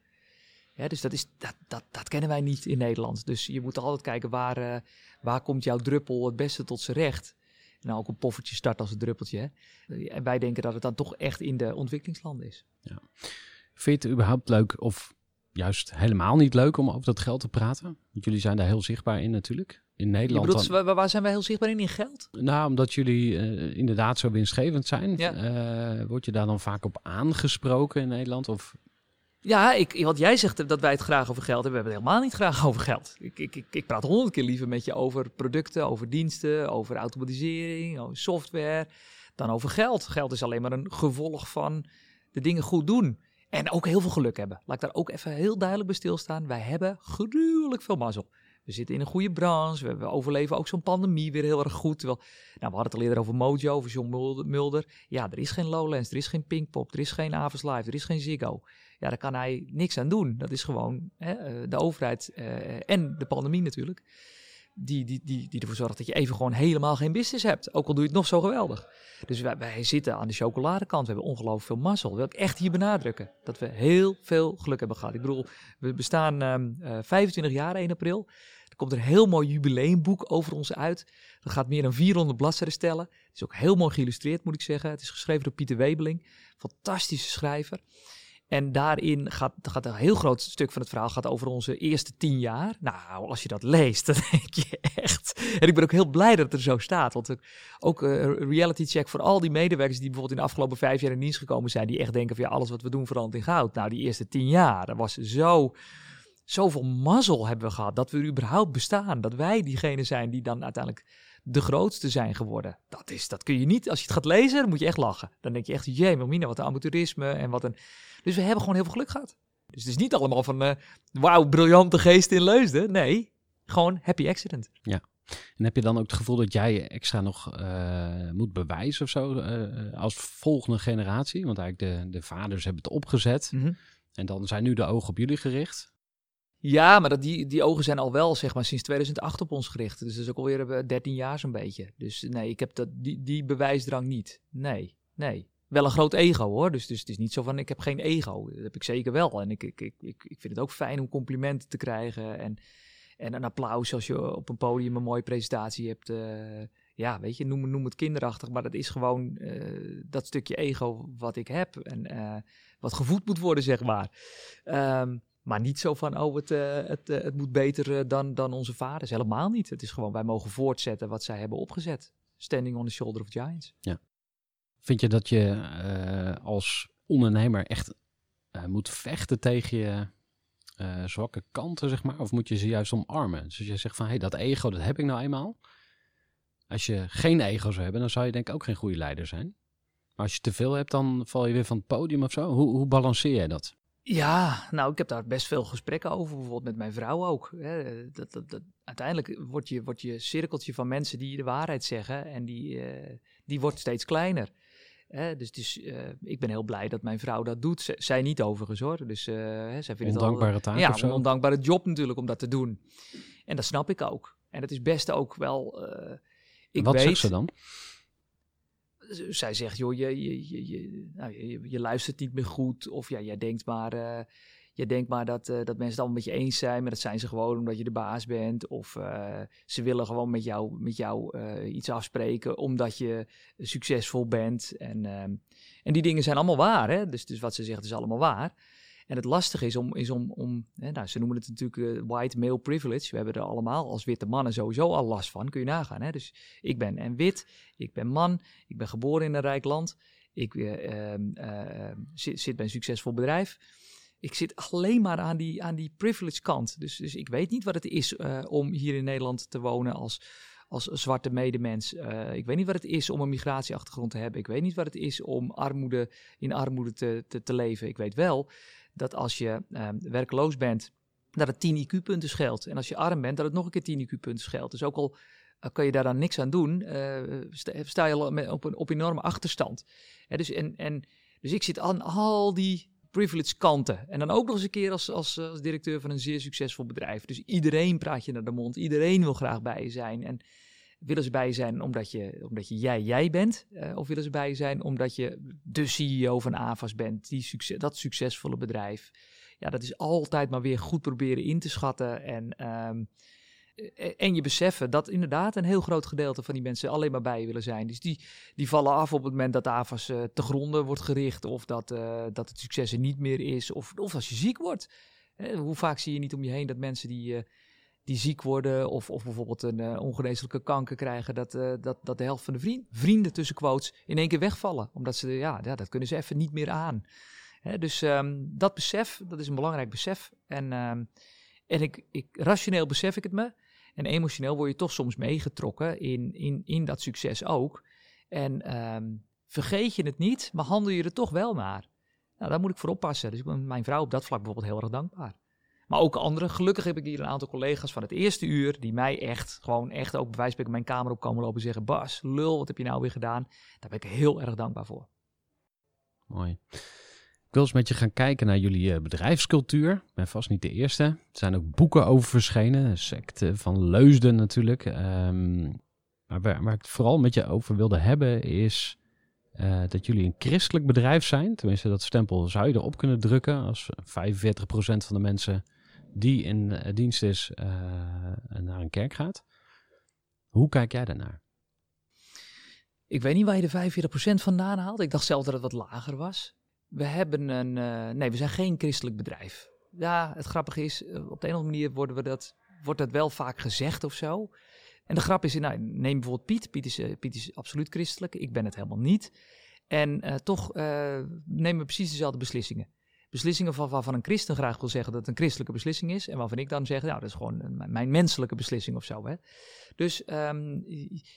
Ja, dus dat, is, dat, dat, dat kennen wij niet in Nederland. Dus je moet altijd kijken waar, eh, waar komt jouw druppel het beste tot zijn recht. Nou ook een poffertje start als een druppeltje. Hè? En wij denken dat het dan toch echt in de ontwikkelingslanden is. Vind je het überhaupt leuk of juist helemaal niet leuk om over dat geld te praten? Want jullie zijn daar heel zichtbaar in natuurlijk. In Nederland bedoelt, dan- waar, waar zijn wij heel zichtbaar in? In geld? Nou, omdat jullie eh, inderdaad zo winstgevend zijn. Ja. eh, word je daar dan vaak op aangesproken in Nederland? Of Ja, ik, want jij zegt dat wij het graag over geld hebben. We hebben het helemaal niet graag over geld. Ik, ik, ik, ik praat honderd keer liever met je over producten, over diensten, over automatisering, over software, dan over geld. Geld is alleen maar een gevolg van de dingen goed doen. En ook heel veel geluk hebben. Laat ik daar ook even heel duidelijk bij stilstaan. Wij hebben gruwelijk veel mazzel. We zitten in een goede branche. We, overleven ook zo'n pandemie weer heel erg goed. Terwijl, nou, we hadden het al eerder over Mojo, over John Mulder- Mulder. Ja, er is geen Lowlands, er is geen Pinkpop, er is geen Avers Live, er is geen Ziggo. Ja, daar kan hij niks aan doen. Dat is gewoon hè, eh, de overheid eh, en de pandemie natuurlijk. Die, die, die, die ervoor zorgt dat je even gewoon helemaal geen business hebt. Ook al doe je het nog zo geweldig. Dus wij, wij zitten aan de chocoladekant. We hebben ongelooflijk veel mazzel. Wil ik echt hier benadrukken. Dat we heel veel geluk hebben gehad. Ik bedoel, we bestaan ehm, eh, 25 jaar 1 april. Er komt een heel mooi jubileumboek over ons uit. Dat gaat meer dan 400 bladzijden stellen. Het is ook heel mooi geïllustreerd, moet ik zeggen. Het is geschreven door Pieter Webeling. Fantastische schrijver. En daarin gaat, gaat een heel groot stuk van het verhaal gaat over onze eerste tien jaar. Nou, als je dat leest, dan denk je echt. En ik ben ook heel blij dat het er zo staat. Want ook- ook eh, een reality check voor al die medewerkers die bijvoorbeeld in de afgelopen vijf jaar in dienst gekomen zijn. Die echt denken van ja, alles wat we doen verandert in goud. Nou, die eerste tien jaar, dat was zo zoveel mazzel hebben we gehad dat we überhaupt bestaan. Dat wij diegene zijn die dan uiteindelijk de grootste zijn geworden. Dat, is, dat kun je niet, als je het gaat lezen, dan moet je echt lachen. Dan denk je echt, jee, mina, wat een amateurisme en wat een... Dus we hebben gewoon heel veel geluk gehad. Dus het is niet allemaal van, eh, wauw, briljante geest in Leusden. Nee, gewoon happy accident. en heb je dan ook het gevoel dat jij extra nog eh, moet bewijzen of zo eh, als volgende generatie? Want eigenlijk de, de vaders hebben het opgezet en dan zijn nu de ogen op jullie gericht. Ja, maar dat, die, die ogen zijn al wel zeg maar sinds 2008 op ons gericht. Dus dat is ook alweer eh, 13 jaar zo'n beetje. Dus nee, ik heb dat, die, die bewijsdrang niet. Nee, nee. Wel een groot ego hoor. Dus, dus het is niet zo van ik heb geen ego. Dat heb ik zeker wel. En ik, ik, ik, ik, vind het ook fijn om complimenten te krijgen. En, en een applaus als je op een podium een mooie presentatie hebt. eh, ja, weet je, noem, noem het kinderachtig. Maar dat is gewoon eh, dat stukje ego wat ik heb. En eh, wat gevoed moet worden, zeg maar. Ehm, maar niet zo van, oh, het, het, het moet beter dan, dan onze vaders. Helemaal niet. Het is gewoon, wij mogen voortzetten wat zij hebben opgezet. Standing on the shoulder of giants. Vind je dat je eh, als ondernemer echt eh, moet vechten tegen je eh, zwakke kanten, zeg maar? Of moet je ze juist omarmen? Dus als je zegt van, hé, hey, dat ego, dat heb ik nou eenmaal. Als je geen ego zou hebben, dan zou je denk ik ook geen goede leider zijn. Maar als je te veel hebt, dan val je weer van het podium of zo. Hoe, hoe balanceer jij dat? Ja, nou, ik heb daar best veel gesprekken over, bijvoorbeeld met mijn vrouw ook. Hè. Dat, dat, uiteindelijk wordt je, wordt je cirkeltje van mensen die de waarheid zeggen en die, die wordt steeds kleiner. Hè. Dus, dus eh, ik ben heel blij dat mijn vrouw dat doet. Z- zij niet overigens hoor. Dus hè, zij vindt het al, Ondankbare taak ja, of zo? een ondankbare job natuurlijk om dat te doen. En dat snap ik ook. En dat is best ook wel. eh, ik Wat weet, zegt ze dan? zij zegt, joh, je, je, je, je, nou, je, je luistert niet meer goed. Of ja, jij denkt maar, jij denkt maar dat, eh, dat mensen het allemaal met je eens zijn. Maar dat zijn ze gewoon omdat je de baas bent. Of eh, ze willen gewoon met jou, met jou eh, iets afspreken omdat je succesvol bent. En, ehm, en die dingen zijn allemaal waar. Hè? Dus, dus wat ze zegt is allemaal waar. En het lastige is om, is om, om hè, nou, ze noemen het natuurlijk white male privilege. We hebben er allemaal als witte mannen sowieso al last van, kun je nagaan. Hè? Dus ik ben en wit, ik ben man, ik ben geboren in een rijk land, ik eh, ehm, eh, zit bij een succesvol bedrijf. Ik zit alleen maar aan die, aan die privilege kant. Dus, dus ik weet niet wat het is eh, om hier in Nederland te wonen als, als zwarte medemens. Eh, ik weet niet wat het is om een migratieachtergrond te hebben. Ik weet niet wat het is om armoede, in armoede te, te, te leven. Ik weet wel dat als je uh, werkloos bent, dat het 10 IQ-punten scheelt. En als je arm bent, dat het nog een keer 10 IQ-punten scheelt. Dus ook al uh, kan je daar dan niks aan doen, sta, je op een op enorme achterstand. dus, en, en, dus ik zit aan al die privilege kanten. En dan ook nog eens een keer als, als, als directeur van een zeer succesvol bedrijf. Dus iedereen praat je naar de mond. Iedereen wil graag bij je zijn. En willen ze bij je zijn omdat je, omdat je jij jij bent? Uh, of willen ze bij je zijn omdat je de CEO van AVAS bent? Die succes, dat succesvolle bedrijf. Ja, dat is altijd maar weer goed proberen in te schatten. En, um, en je beseffen dat inderdaad een heel groot gedeelte van die mensen alleen maar bij je willen zijn. Dus die, die vallen af op het moment dat de AVAS uh, te gronden wordt gericht. Of dat, dat het succes er niet meer is. Of, of als je ziek wordt. hoe vaak zie je niet om je heen dat mensen die die ziek worden of, of bijvoorbeeld een ongeneeslijke kanker krijgen, dat, dat, dat de helft van de vriend, vrienden tussen quotes in één keer wegvallen. Omdat ze, ja, ja dat kunnen ze even niet meer aan. Hè, dus um, dat besef, dat is een belangrijk besef. En, um, en ik, ik, rationeel besef ik het me. En emotioneel word je toch soms meegetrokken in, in, in dat succes ook. En um, vergeet je het niet, maar handel je er toch wel naar. Nou, daar moet ik voor oppassen. Dus ik ben mijn vrouw op dat vlak bijvoorbeeld heel erg dankbaar. Maar ook anderen. Gelukkig heb ik hier een aantal collega's van het eerste uur. die mij echt, gewoon echt ook bij mijn kamer op komen lopen. en zeggen: Bas, lul, wat heb je nou weer gedaan? Daar ben ik heel erg dankbaar voor. Mooi. Wil eens met je gaan kijken naar jullie bedrijfscultuur. Ik ben vast niet de eerste. Er zijn ook boeken over verschenen. Secte van Leusden natuurlijk. Um, maar waar, ik het vooral met je over wilde hebben is. Uh, dat jullie een christelijk bedrijf zijn. Tenminste, dat stempel zou je erop kunnen drukken. Als 45% van de mensen die in dienst is, naar een kerk gaat. Hoe kijk jij daarnaar? Ik weet niet waar je de 45% vandaan haalt. Ik dacht zelf dat het wat lager was. We hebben een. Uh, nee, we zijn geen christelijk bedrijf. Ja, het grappige is, op de een of andere manier worden we dat, wordt dat wel vaak gezegd of zo. En de grap is, nou, neem bijvoorbeeld Piet. Piet is, uh, Piet is absoluut christelijk. Ik ben het helemaal niet. En toch nemen we precies dezelfde beslissingen beslissingen van, waarvan een christen graag wil zeggen dat het een christelijke beslissing is. En waarvan ik dan zeg, nou, dat is gewoon mijn menselijke beslissing of zo. Hè. Dus um,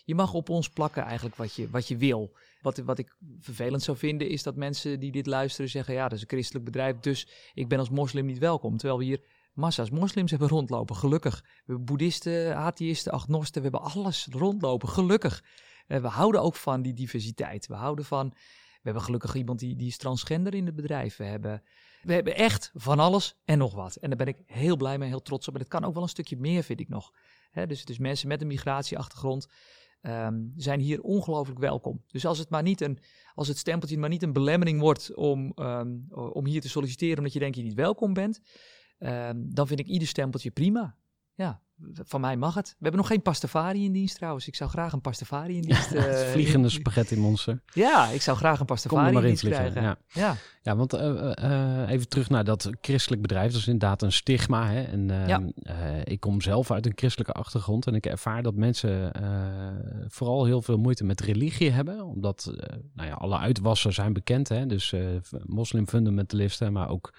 je mag op ons plakken eigenlijk wat je, wat je wil. Wat, wat ik vervelend zou vinden is dat mensen die dit luisteren zeggen, ja, dat is een christelijk bedrijf, dus ik ben als moslim niet welkom. Terwijl we hier massa's moslims hebben rondlopen, gelukkig. We hebben boeddhisten, atheïsten, agnosten, we hebben alles rondlopen, gelukkig. Uh, we houden ook van die diversiteit. We houden van... We hebben gelukkig iemand die, die is transgender in het bedrijf. We hebben we hebben echt van alles en nog wat. En daar ben ik heel blij mee, heel trots op. En het kan ook wel een stukje meer, vind ik nog. He, dus, dus mensen met een migratieachtergrond um, zijn hier ongelooflijk welkom. Dus als het maar niet een, als het stempeltje maar niet een belemmering wordt om, um, om hier te solliciteren omdat je denkt je niet welkom bent, um, dan vind ik ieder stempeltje prima. Ja, van mij mag het. We hebben nog geen pastafari in dienst trouwens. Ik zou graag een pastafari in dienst... Uh, vliegende spaghetti monster. Ja, ik zou graag een pastafari in dienst vliegen, krijgen. Ja, ja. ja want uh, uh, even terug naar dat christelijk bedrijf. Dat is inderdaad een stigma. Hè? En ja. ik kom zelf uit een christelijke achtergrond. En ik ervaar dat mensen vooral heel veel moeite met religie hebben. Omdat nou ja, alle uitwassen zijn bekend. Hè? Dus moslimfundamentalisten, maar ook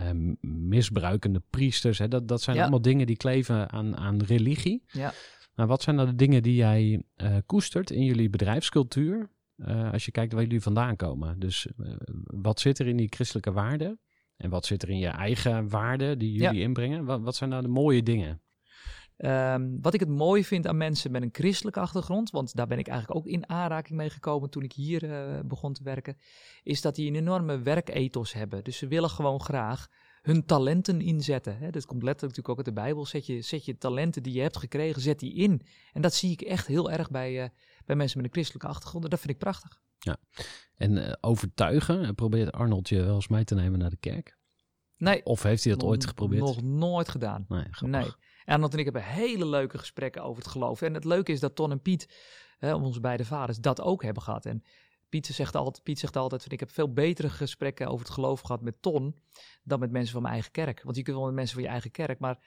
um, misbruikende priesters. Hè? Dat, dat zijn ja. allemaal dingen die kleven aan, aan religie. Ja. Maar wat zijn nou de dingen die jij uh, koestert in jullie bedrijfscultuur? Uh, als je kijkt waar jullie vandaan komen. Dus uh, wat zit er in die christelijke waarden? En wat zit er in je eigen waarden die jullie ja. inbrengen? Wat, wat zijn nou de mooie dingen? Um, wat ik het mooi vind aan mensen met een christelijke achtergrond, want daar ben ik eigenlijk ook in aanraking mee gekomen toen ik hier uh, begon te werken, is dat die een enorme werkethos hebben. Dus ze willen gewoon graag hun talenten inzetten. Hè. Dat komt letterlijk natuurlijk ook uit de Bijbel. Zet je, zet je talenten die je hebt gekregen, zet die in. En dat zie ik echt heel erg bij, uh, bij mensen met een christelijke achtergrond. En dat vind ik prachtig. Ja, en uh, overtuigen, probeert Arnold je wel eens mee te nemen naar de kerk? Nee. Of heeft hij dat ooit geprobeerd? Nog nooit gedaan. Nee, nee. Arnold en ik hebben hele leuke gesprekken over het geloof. En het leuke is dat Ton en Piet, hè, onze beide vaders, dat ook hebben gehad. En Piet zegt altijd, Piet zegt altijd ik heb veel betere gesprekken over het geloof gehad met Ton dan met mensen van mijn eigen kerk. Want je kunt wel met mensen van je eigen kerk, maar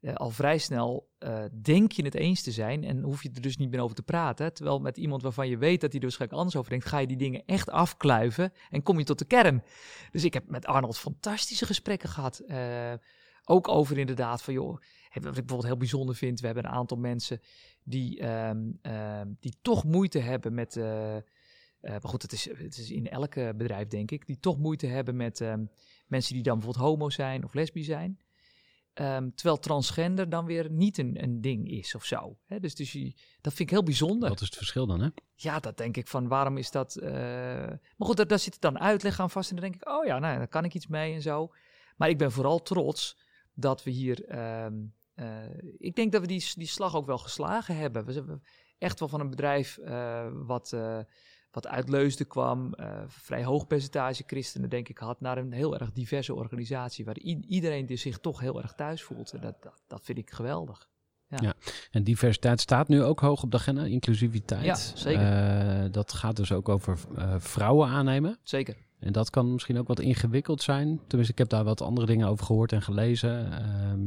uh, al vrij snel uh, denk je het eens te zijn en hoef je er dus niet meer over te praten. Terwijl met iemand waarvan je weet dat hij er waarschijnlijk anders over denkt, ga je die dingen echt afkluiven en kom je tot de kern. Dus ik heb met Arnold fantastische gesprekken gehad. Uh, ook over inderdaad van, joh, wat ik bijvoorbeeld heel bijzonder vind, we hebben een aantal mensen die, ehm, ehm, die toch moeite hebben met. eh, eh, maar goed, het is, het is in elk bedrijf, denk ik. Die toch moeite hebben met ehm, mensen die dan bijvoorbeeld homo zijn of lesbisch zijn. Terwijl transgender dan weer niet een, een ding is of zo. Hè? Dus, dus je- dat vind ik heel bijzonder. Wat is het verschil dan, hè? Ja, dat denk ik van waarom is dat. eh, Maar goed, daar, daar zit dan uitleg aan vast. En dan denk ik, oh ja, nou, daar kan ik iets mee en zo. Maar ik ben vooral trots dat we hier. Ik denk dat we die, die slag ook wel geslagen hebben. We zijn echt wel van een bedrijf eh, wat, eh, wat uit Leusden kwam. eh, vrij hoog percentage christenen, denk ik, had. Naar een heel erg diverse organisatie. Waar iedereen die zich toch heel erg thuis voelt. En dat, dat, dat vind ik geweldig. En diversiteit staat nu ook hoog op de agenda, inclusiviteit. Ja, zeker. Eh, dat gaat dus ook over eh, vrouwen aannemen. Zeker. En dat kan misschien ook wat ingewikkeld zijn. Tenminste, ik heb daar wat andere dingen over gehoord en gelezen. Ehm,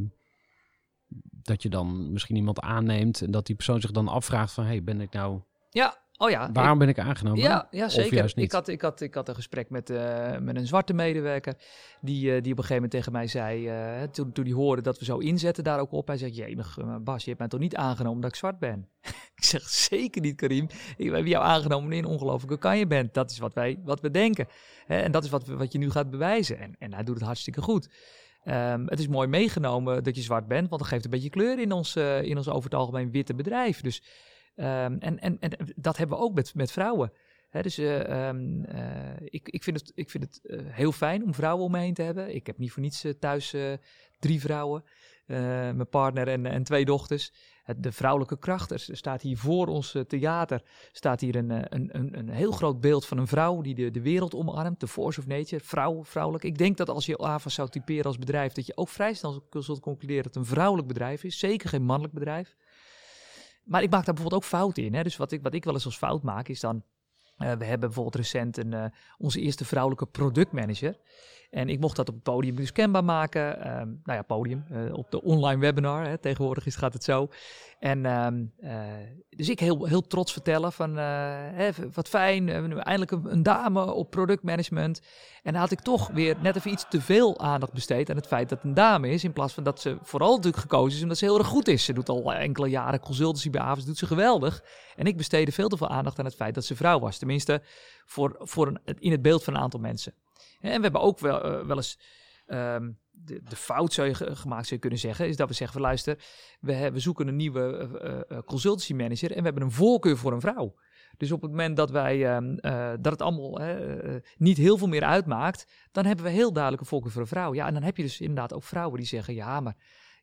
dat je dan misschien iemand aanneemt en dat die persoon zich dan afvraagt van... hey, ben ik nou... Ja, oh ja. ik- Waarom ben ik aangenomen? Ja, ja Of zeker. juist niet? Ik, had, ik, had, ik had een gesprek met, eh, met een zwarte medewerker. Die, eh, die op een gegeven moment tegen mij zei. eh, toen, toen hij hoorde dat we zo inzetten daar ook op. Hij zegt: Jemig, eh, Bas, je hebt mij toch niet aangenomen dat ik zwart ben? ik zeg: Zeker niet, Karim. Ik heb jou aangenomen een ongelofelijke kan je bent. Dat is wat, wij, wat we denken. En dat is wat, we- wat je nu gaat bewijzen. En, en hij doet het hartstikke goed. Ehm, het is mooi meegenomen dat je zwart bent, want dat geeft een beetje kleur in ons, eh, in ons over het algemeen witte bedrijf. Dus, ehm, en, en, en dat hebben we ook met, met vrouwen. Dus eh, ehm, eh, ik, ik vind het, ik vind het heel fijn om vrouwen om me heen te hebben. Ik heb niet voor niets thuis drie vrouwen, mijn partner en, en twee dochters. De vrouwelijke kracht, er staat hier voor ons eh, theater staat hier een, eh, een, een, een heel groot beeld van een vrouw die de, de wereld omarmt. De force of nature, vrouw, vrouwelijk. Ik denk dat als je AVA zou typeren als bedrijf, dat je ook vrij snel zult concluderen dat het een vrouwelijk bedrijf is. Zeker geen mannelijk bedrijf. Maar ik maak daar bijvoorbeeld ook fouten in. Hè? Dus wat ik, wat ik wel eens als fout maak, is dan... eh, we hebben bijvoorbeeld recent een, onze eerste vrouwelijke productmanager. En ik mocht dat op het podium dus kenbaar maken. Ehm, nou ja, podium. eh, op de online webinar. Hè, tegenwoordig is, gaat het zo. En ehm, eh, dus ik heel, heel trots vertellen van... eh, hè, wat fijn, eindelijk een, dame op productmanagement. En dan had ik toch weer net even iets te veel aandacht besteed aan het feit dat een dame is. In plaats van dat ze vooral natuurlijk gekozen is omdat ze heel erg goed is. Ze doet al enkele jaren consultancy bij AVAS, doet ze geweldig. En ik besteedde veel te veel aandacht aan het feit dat ze vrouw was. Tenminste, voor, voor een, in het beeld van een aantal mensen. En we hebben ook wel, eh, wel eens ehm, de, de fout zou je ge- gemaakt zou je kunnen zeggen, is dat we zeggen van luister, we, we zoeken een nieuwe eh, consultancy manager en we hebben een voorkeur voor een vrouw. Dus op het moment dat wij ehm, eh, dat het allemaal niet heel veel meer uitmaakt, dan hebben we heel duidelijk een voorkeur voor een vrouw. Ja, en dan heb je dus inderdaad ook vrouwen die zeggen, ja, maar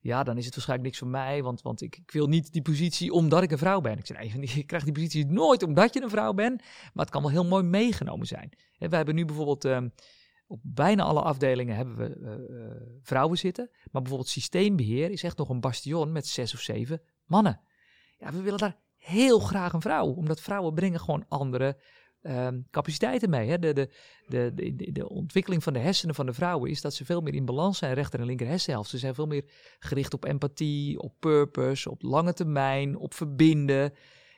ja, dan is het waarschijnlijk niks voor mij, want, want ik, ik wil niet die positie omdat ik een vrouw ben. Ik zeg, nee, je krijgt die positie nooit omdat je een vrouw bent, maar het kan wel heel mooi meegenomen zijn. En we hebben nu bijvoorbeeld ehm, op bijna alle afdelingen hebben we eh, eh, vrouwen zitten, maar bijvoorbeeld systeembeheer is echt nog een bastion met zes of zeven mannen. Ja, we willen daar heel graag een vrouw, omdat vrouwen brengen gewoon andere ehm, capaciteiten mee. Hè? De, de, de, de, ontwikkeling van de hersenen van de vrouwen is dat ze veel meer in balans zijn, rechter en linker hersenhelft. Ze zijn veel meer gericht op empathie, op purpose, op lange termijn, op verbinden.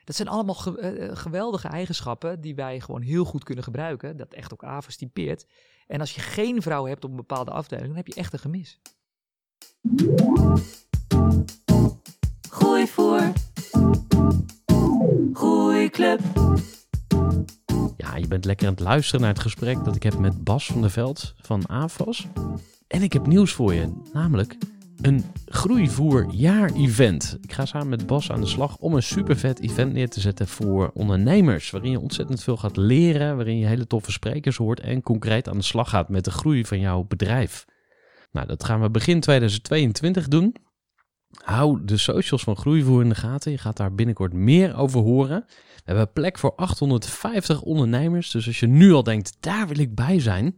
Dat zijn allemaal ge- eh, eh, geweldige eigenschappen die wij gewoon heel goed kunnen gebruiken. Dat echt ook AVAS typeert. En als je geen vrouw hebt op een bepaalde afdeling, dan heb je echt een gemis. Groeivoer. Groeiclub. Ja, je bent lekker aan het luisteren naar het gesprek dat ik heb met Bas van der Veld van AFAS. En ik heb nieuws voor je, namelijk een groeivoerjaar-event. Ik ga samen met Bas aan de slag om een supervet event neer te zetten voor ondernemers. Waarin je ontzettend veel gaat leren, waarin je hele toffe sprekers hoort en concreet aan de slag gaat met de groei van jouw bedrijf. Nou, dat gaan we begin 2022 doen. Hou de socials van Groeivoer in de gaten. Je gaat daar binnenkort meer over horen. We hebben plek voor 850 ondernemers. Dus als je nu al denkt, daar wil ik bij zijn,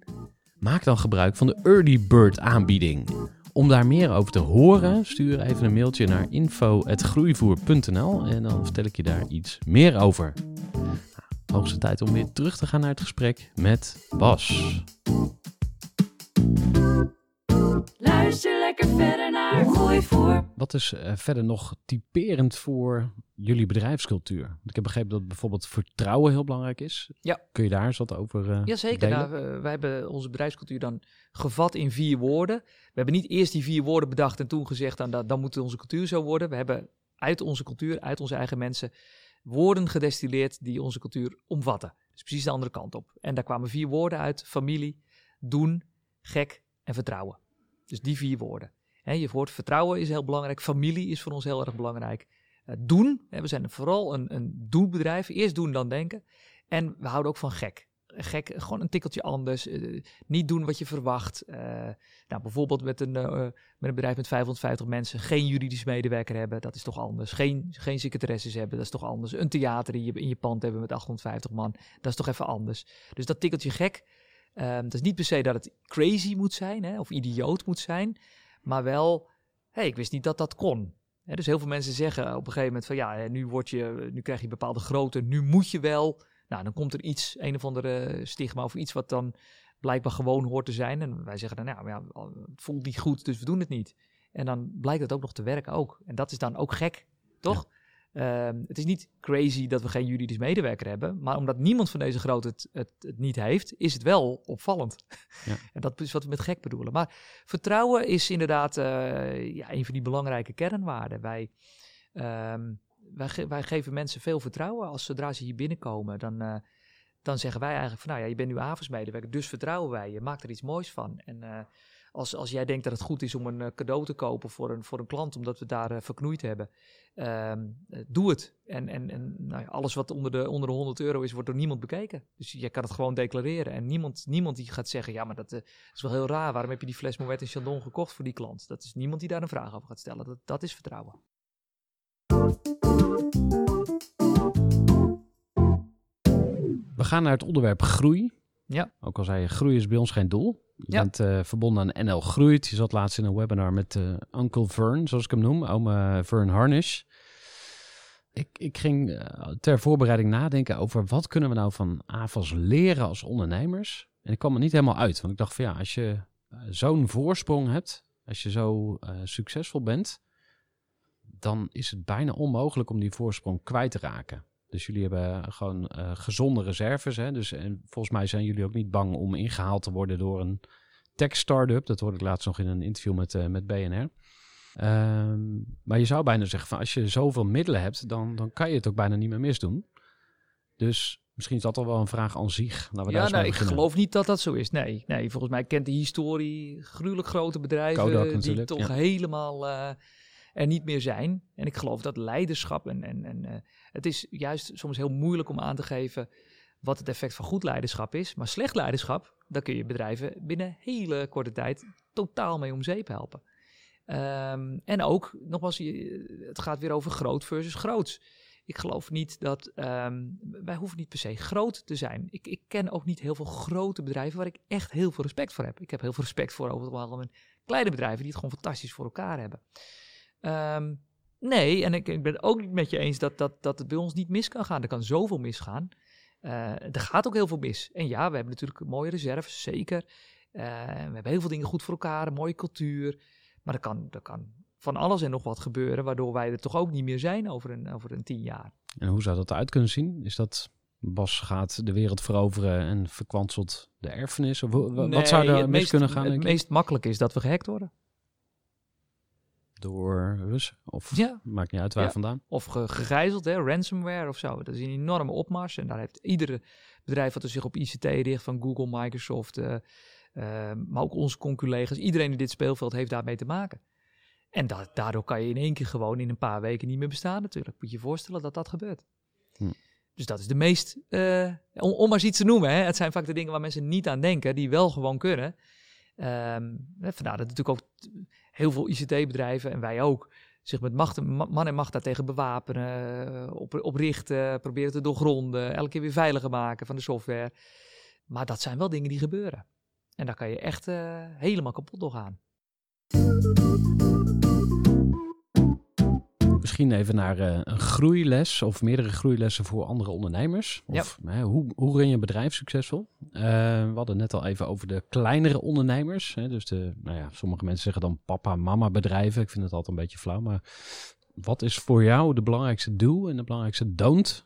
maak dan gebruik van de Early Bird aanbieding. Om daar meer over te horen, stuur even een mailtje naar info.groeivoer.nl en dan vertel ik je daar iets meer over. Nou, hoogste tijd om weer terug te gaan naar het gesprek met Bas. Luister verder naar Groeivoer. Wat is eh, verder nog typerend voor jullie bedrijfscultuur? Want ik heb begrepen dat bijvoorbeeld vertrouwen heel belangrijk is. Ja. Kun je daar eens wat over uh, Jazeker. delen? Nou, we, wij hebben onze bedrijfscultuur dan gevat in vier woorden. We hebben niet eerst die vier woorden bedacht en toen gezegd, dan, dan moet onze cultuur zo worden. We hebben uit onze cultuur, uit onze eigen mensen, woorden gedestilleerd die onze cultuur omvatten. Dus precies de andere kant op. En daar kwamen vier woorden uit: familie, doen, gek en vertrouwen. Dus die vier woorden. Je hoort vertrouwen is heel belangrijk, familie is voor ons heel erg belangrijk. Eh, doen, we zijn vooral een, een doelbedrijf, eerst doen dan denken. En we houden ook van gek. Gek, gewoon een tikkeltje anders. eh, niet doen wat je verwacht. Eh, nou, bijvoorbeeld met een, met een bedrijf met 550 mensen geen juridisch medewerker hebben, dat is toch anders. Geen, geen secretaresses hebben, dat is toch anders. Een theater in je, in je pand hebben met 850 man, dat is toch even anders. Dus dat tikkeltje gek, ehm, dat is niet per se dat het crazy moet zijn hè, of idioot moet zijn, maar wel, ik wist niet dat dat kon. Dus heel veel mensen zeggen op een gegeven moment van ja, nu, word je, nu krijg je bepaalde grootte, nu moet je wel. Nou, dan komt er iets, een of andere stigma of iets wat dan blijkbaar gewoon hoort te zijn. En wij zeggen dan, nou ja, het voelt niet goed, dus we doen het niet. En dan blijkt het ook nog te werken ook. En dat is dan ook gek, toch? Ehm, het is niet crazy dat we geen juridisch medewerker hebben, maar omdat niemand van deze grootte het, het, het niet heeft, is het wel opvallend. Ja. en dat is wat we met gek bedoelen. Maar vertrouwen is inderdaad eh, ja, een van die belangrijke kernwaarden. Wij, ehm, wij, ge- wij geven mensen veel vertrouwen. Als zodra ze hier binnenkomen, dan, eh, dan zeggen wij eigenlijk van, nou ja, je bent nu avondsmedewerker, dus vertrouwen wij je. Maak er iets moois van. En eh, als, als jij denkt dat het goed is om een eh, cadeau te kopen voor een, voor een klant, omdat we daar eh, verknoeid hebben, ehm, eh, doe het. En, en, en nou ja, alles wat onder de, onder de 100 euro is, wordt door niemand bekeken. Dus je kan het gewoon declareren. En niemand, niemand die gaat zeggen, ja, maar dat is wel heel raar. Waarom heb je die fles Moet en Chandon gekocht voor die klant? Dat is niemand die daar een vraag over gaat stellen. Dat, dat is vertrouwen. We gaan naar het onderwerp groei. Ja. Ook al zei je, groei is bij ons geen doel. Je Ja. bent eh, verbonden aan NL Groeit. Je zat laatst in een webinar met eh, Uncle Vern, zoals ik hem noem. Ome Vern Harnish. Ik, ik ging eh, ter voorbereiding nadenken over wat kunnen we nou van AFAS leren als ondernemers. En ik kwam er niet helemaal uit. Want ik dacht van ja, als je zo'n voorsprong hebt, als je zo succesvol bent, dan is het bijna onmogelijk om die voorsprong kwijt te raken. Dus jullie hebben gewoon eh, gezonde reserves. Hè? Dus en volgens mij zijn jullie ook niet bang om ingehaald te worden door een tech-startup. Dat hoorde ik laatst nog in een interview met, eh, met BNR. Ehm, maar je zou bijna zeggen van als je zoveel middelen hebt, dan, dan kan je het ook bijna niet meer misdoen. Dus misschien is dat al wel een vraag aan zich. Laten we Ja, nou, ik geloof niet dat dat zo is. Nee, nee volgens mij kent de historie gruwelijk grote bedrijven Kodak die toch ja. helemaal eh, er niet meer zijn. En ik geloof dat leiderschap en, en, en eh, het is juist soms heel moeilijk om aan te geven wat het effect van goed leiderschap is. Maar slecht leiderschap, daar kun je bedrijven binnen hele korte tijd totaal mee om zeep helpen. Ehm, en ook, nogmaals, het gaat weer over groot versus groots. Ik geloof niet dat. ehm, wij hoeven niet per se groot te zijn. Ik, ik ken ook niet heel veel grote bedrijven waar ik echt heel veel respect voor heb. Ik heb heel veel respect voor over het algemeen kleine bedrijven die het gewoon fantastisch voor elkaar hebben. Ehm, nee, en ik, ik ben het ook niet met je eens dat, dat, dat het bij ons niet mis kan gaan. Er kan zoveel misgaan. Eh, er gaat ook heel veel mis. En ja, we hebben natuurlijk mooie reserves, zeker. Eh, we hebben heel veel dingen goed voor elkaar, een mooie cultuur. Maar er kan, er kan van alles en nog wat gebeuren, waardoor wij er toch ook niet meer zijn over een, over een tien jaar. En hoe zou dat eruit kunnen zien? Is dat Bas gaat de wereld veroveren en verkwanselt de erfenis? Of wat zou er mis meest- kunnen gaan? Het meest makkelijk is dat we gehackt worden. Door Russen? Of Ja. maakt niet uit waar Ja. vandaan? Of ge- gegijzeld, hè, ransomware of zo. Dat is een enorme opmars. En daar heeft iedere bedrijf wat er zich op ICT richt, van Google, Microsoft, eh, eh, maar ook onze conculega's. Iedereen in dit speelveld heeft daarmee te maken. En da- daardoor kan je in één keer gewoon in een paar weken niet meer bestaan natuurlijk. Moet je je voorstellen dat dat gebeurt. Hm. Dus dat is de meest, eh, om, om maar eens iets te noemen. Hè. Het zijn vaak de dingen waar mensen niet aan denken, die wel gewoon kunnen. Ehm, vandaar dat natuurlijk ook heel veel ICT-bedrijven en wij ook zich met macht, man en macht daartegen bewapenen, eh, op, oprichten, proberen te doorgronden, elke keer weer veiliger maken van de software. Maar dat zijn wel dingen die gebeuren. En daar kan je echt eh, helemaal kapot door gaan. Misschien even naar een groeiles of meerdere groeilessen voor andere ondernemers. Of hè, hoe, hoe run je een bedrijf succesvol? Eh, we hadden net al even over de kleinere ondernemers. Hè, dus de, nou ja, sommige mensen zeggen dan papa, mama bedrijven. Ik vind het altijd een beetje flauw. Maar wat is voor jou de belangrijkste doel en de belangrijkste don't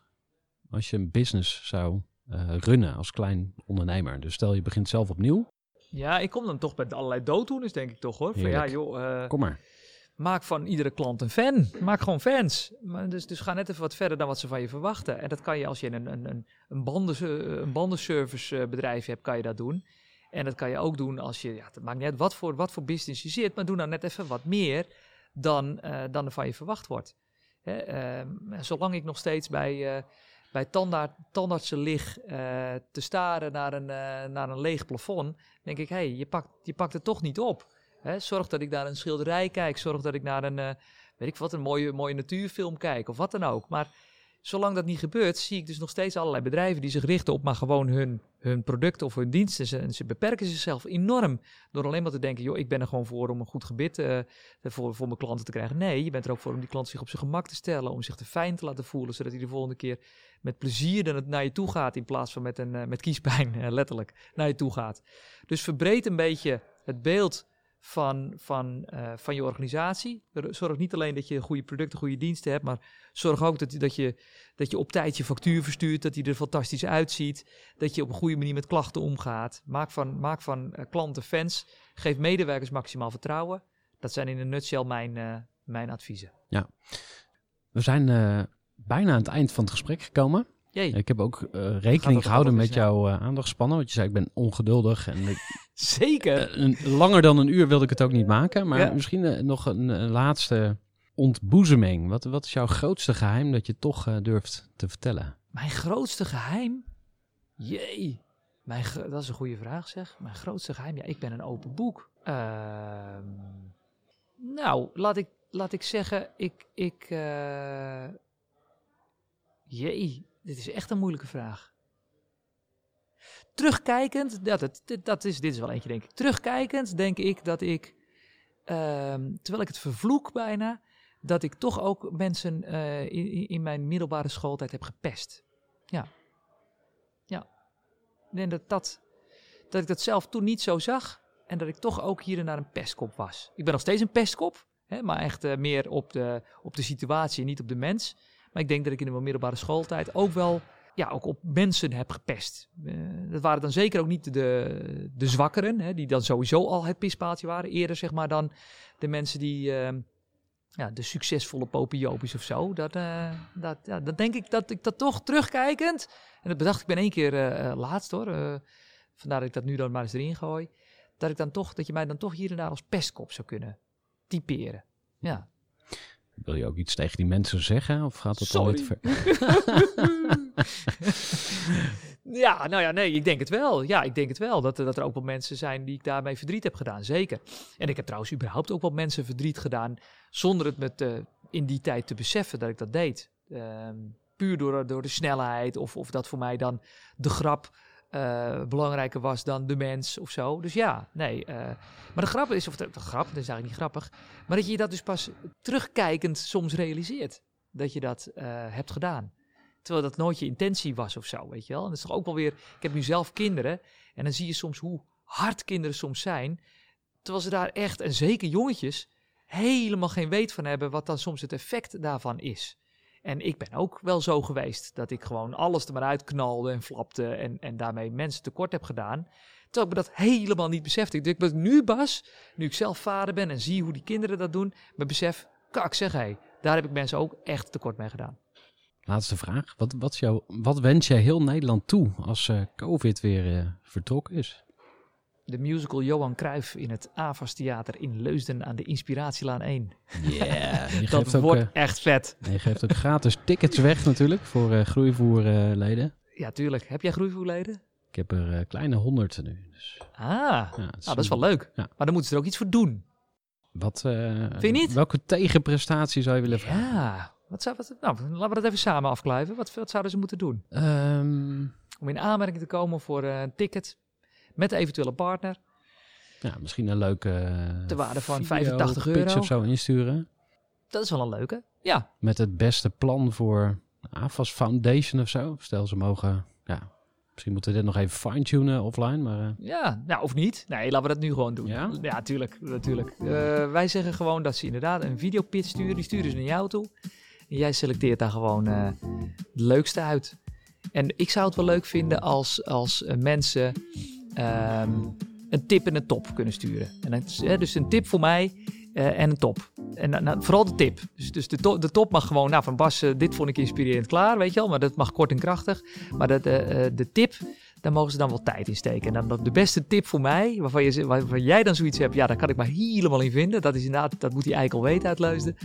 als je een business zou eh, runnen als klein ondernemer? Dus stel je begint zelf opnieuw. Ja, ik kom dan toch met allerlei dooddoeners, denk ik toch hoor. Van ja, joh, eh, Kom maar. Maak van iedere klant een fan. Maak gewoon fans. Dus, dus ga net even wat verder dan wat ze van je verwachten. En dat kan je als je een, een, een, een, banden, een bandenservice eh, hebt, kan je dat doen. En dat kan je ook doen als je, ja, maakt niet uit wat voor, wat voor business je zit, maar doe nou net even wat meer dan, uh, dan er van je verwacht wordt. Hè, uh, zolang ik nog steeds bij, uh, bij tandartsen lig te staren naar een, naar een leeg plafond, denk ik, hé, hey, je, pakt, je pakt het toch niet op. Zorg dat ik naar een schilderij kijk, zorg dat ik naar een, weet ik wat, een mooie, mooie natuurfilm kijk of wat dan ook. Maar zolang dat niet gebeurt, zie ik dus nog steeds allerlei bedrijven die zich richten op maar gewoon hun, hun product of hun diensten. En ze, beperken zichzelf enorm door alleen maar te denken, joh, ik ben er gewoon voor om een goed gebit uh, voor, voor mijn klanten te krijgen. Nee, je bent er ook voor om die klant zich op zijn gemak te stellen, om zich te fijn te laten voelen, zodat hij de volgende keer met plezier dan het naar je toe gaat in plaats van met, een, met kiespijn, letterlijk, naar je toe gaat. Dus verbreed een beetje het beeld van, van, uh, van je organisatie. Zorg niet alleen dat je goede producten, goede diensten hebt, maar zorg ook dat, dat, je, dat je op tijd je factuur verstuurt, dat die er fantastisch uitziet, dat je op een goede manier met klachten omgaat. Maak van, maak van uh, klanten fans, geef medewerkers maximaal vertrouwen. Dat zijn in een nutshell mijn, uh, mijn adviezen. Ja, we zijn bijna aan het eind van het gesprek gekomen. Jee. Ik heb ook uh, rekening gehouden met jouw uh, aandachtspannen. Want je zei, ik ben ongeduldig. En ik, Zeker. Uh, een, langer dan een uur wilde ik het ook niet maken. Maar ja. misschien nog een, een, laatste ontboezeming. Wat, wat is jouw grootste geheim dat je toch durft te vertellen? Mijn grootste geheim? Jee. Mijn, dat is een goede vraag zeg. Mijn grootste geheim? Ja, ik ben een open boek. Ehm, nou, laat ik, laat ik zeggen, ik... ik Jee, dit is echt een moeilijke vraag. Terugkijkend, dat, het, dat is, dit is wel eentje denk ik. Terugkijkend denk ik dat ik, um, terwijl ik het vervloek bijna, dat ik toch ook mensen uh, in, in, mijn middelbare schooltijd heb gepest. Ja. Ja. En dat, dat, dat ik dat zelf toen niet zo zag en dat ik toch ook hier en daar een pestkop was. Ik ben nog steeds een pestkop, hè, maar echt uh, meer op de, op de situatie, niet op de mens. Maar ik denk dat ik in de middelbare schooltijd ook wel ja, ook op mensen heb gepest. Uh, dat waren dan zeker ook niet de, de zwakkeren, hè, die dan sowieso al het pispaaltje waren. Eerder zeg maar dan de mensen die, uh, ja, de succesvolle popiopies of zo. Dat, uh, dat, ja, dan denk ik dat ik dat toch terugkijkend, en dat bedacht ik ben één keer laatst hoor, vandaar dat ik dat nu dan maar eens erin gooi, dat ik dan toch, dat je mij dan toch hier en daar als pestkop zou kunnen typeren. Ja. Wil je ook iets tegen die mensen zeggen? Of gaat al te ver? ja, nou ja, nee, ik denk het wel. Ja, ik denk het wel. Dat, dat er ook wel mensen zijn die ik daarmee verdriet heb gedaan. Zeker. En ik heb trouwens überhaupt ook wel mensen verdriet gedaan. Zonder het met, uh, in die tijd te beseffen dat ik dat deed. Uh, puur door, door de snelheid. Of, of dat voor mij dan de grap uh, belangrijker was dan de mens of zo. Dus ja, nee. Uh, maar de grap is, of de, grap, dat is eigenlijk niet grappig, maar dat je dat dus pas terugkijkend soms realiseert. Dat je dat uh, hebt gedaan. Terwijl dat nooit je intentie was of zo, weet je wel. En dat is toch ook wel weer, ik heb nu zelf kinderen en dan zie je soms hoe hard kinderen soms zijn. Terwijl ze daar echt, en zeker jongetjes, helemaal geen weet van hebben wat dan soms het effect daarvan is. En ik ben ook wel zo geweest dat ik gewoon alles er maar uitknalde en flapte en, en daarmee mensen tekort heb gedaan. Terwijl ik me dat helemaal niet besefte. Ik denk nu Bas, nu ik zelf vader ben en zie hoe die kinderen dat doen, me besef, kak zeg hé, daar heb ik mensen ook echt tekort mee gedaan. Laatste vraag. Wat, wat, wat wens jij heel Nederland toe als uh, COVID weer uh, vertrokken is? De musical Johan Cruijff in het AVAS Theater in Leusden aan de Inspiratielaan 1. Yeah, dat ook, wordt uh, echt vet. Je geeft ook gratis tickets weg natuurlijk voor uh, groeivoerleden. ja, tuurlijk. Heb jij groeivoerleden? Ik heb er uh, kleine honderd nu. Dus. Ah, ja, nou, dat is wel leuk. Ja. Maar dan moeten ze er ook iets voor doen. Wat, Vind je niet? Welke tegenprestatie zou je willen vragen? Ja, wat zou, wat, nou, laten we dat even samen afkluiven. Wat, wat zouden ze moeten doen? Um... Om in aanmerking te komen voor een ticket met de eventuele partner. Ja, misschien een leuke. De waarde van 85 euro. of zo insturen. Dat is wel een leuke. Ja. Met het beste plan voor AFAS Foundation of zo. Stel ze mogen. Ja, misschien moeten we dit nog even fine-tunen offline. Maar, uh... Ja, nou of niet. Nee, laten we dat nu gewoon doen. Ja, ja tuurlijk. natuurlijk. Uh, wij zeggen gewoon dat ze inderdaad een videopit sturen. Die sturen ze naar jou toe. En jij selecteert daar gewoon uh, de leukste uit. En ik zou het wel leuk vinden als, als mensen um, een tip en een top kunnen sturen. En dus een tip voor mij uh, en een top. En nou, nou, vooral de tip. Dus, dus de, to- de top mag gewoon, nou van Bas, eh, dit vond ik inspirerend klaar, weet je wel. Maar dat mag kort en krachtig. Maar eh, de tip, daar mogen ze dan wel tijd in steken. En dan de beste tip voor mij, waarvan, je, waarvan jij dan zoiets hebt, ja, daar kan ik maar helemaal in vinden. Dat is inderdaad, dat moet die eikel weten uit Leusden.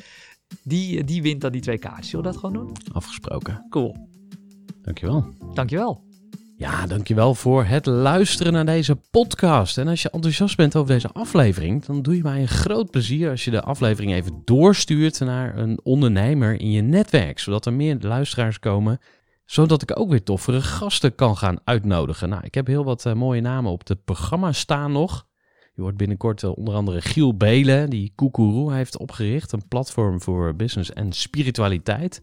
Die, die wint dan die twee kaartjes. Zullen we dat gewoon doen? Afgesproken. Cool. Dankjewel. Dankjewel. Ja, dankjewel voor het luisteren naar deze podcast. En als je enthousiast bent over deze aflevering, dan doe je mij een groot plezier als je de aflevering even doorstuurt naar een ondernemer in je netwerk, zodat er meer luisteraars komen, zodat ik ook weer toffere gasten kan gaan uitnodigen. Nou, ik heb heel wat eh, mooie namen op het programma staan nog. Je hoort binnenkort eh, onder andere Giel Belen, die Koekeroe heeft opgericht, een platform voor business en spiritualiteit.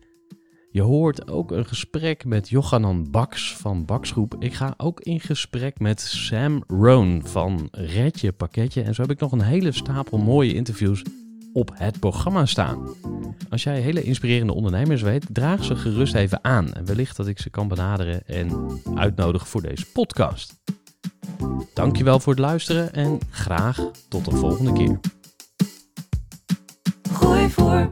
Je hoort ook een gesprek met Johanan Baks van Baksgroep. Ik ga ook in gesprek met Sam Roan van Redje Pakketje. En zo heb ik nog een hele stapel mooie interviews op het programma staan. Als jij hele inspirerende ondernemers weet, draag ze gerust even aan. En wellicht dat ik ze kan benaderen en uitnodigen voor deze podcast. Dankjewel voor het luisteren en graag tot de volgende keer. Gooi voor.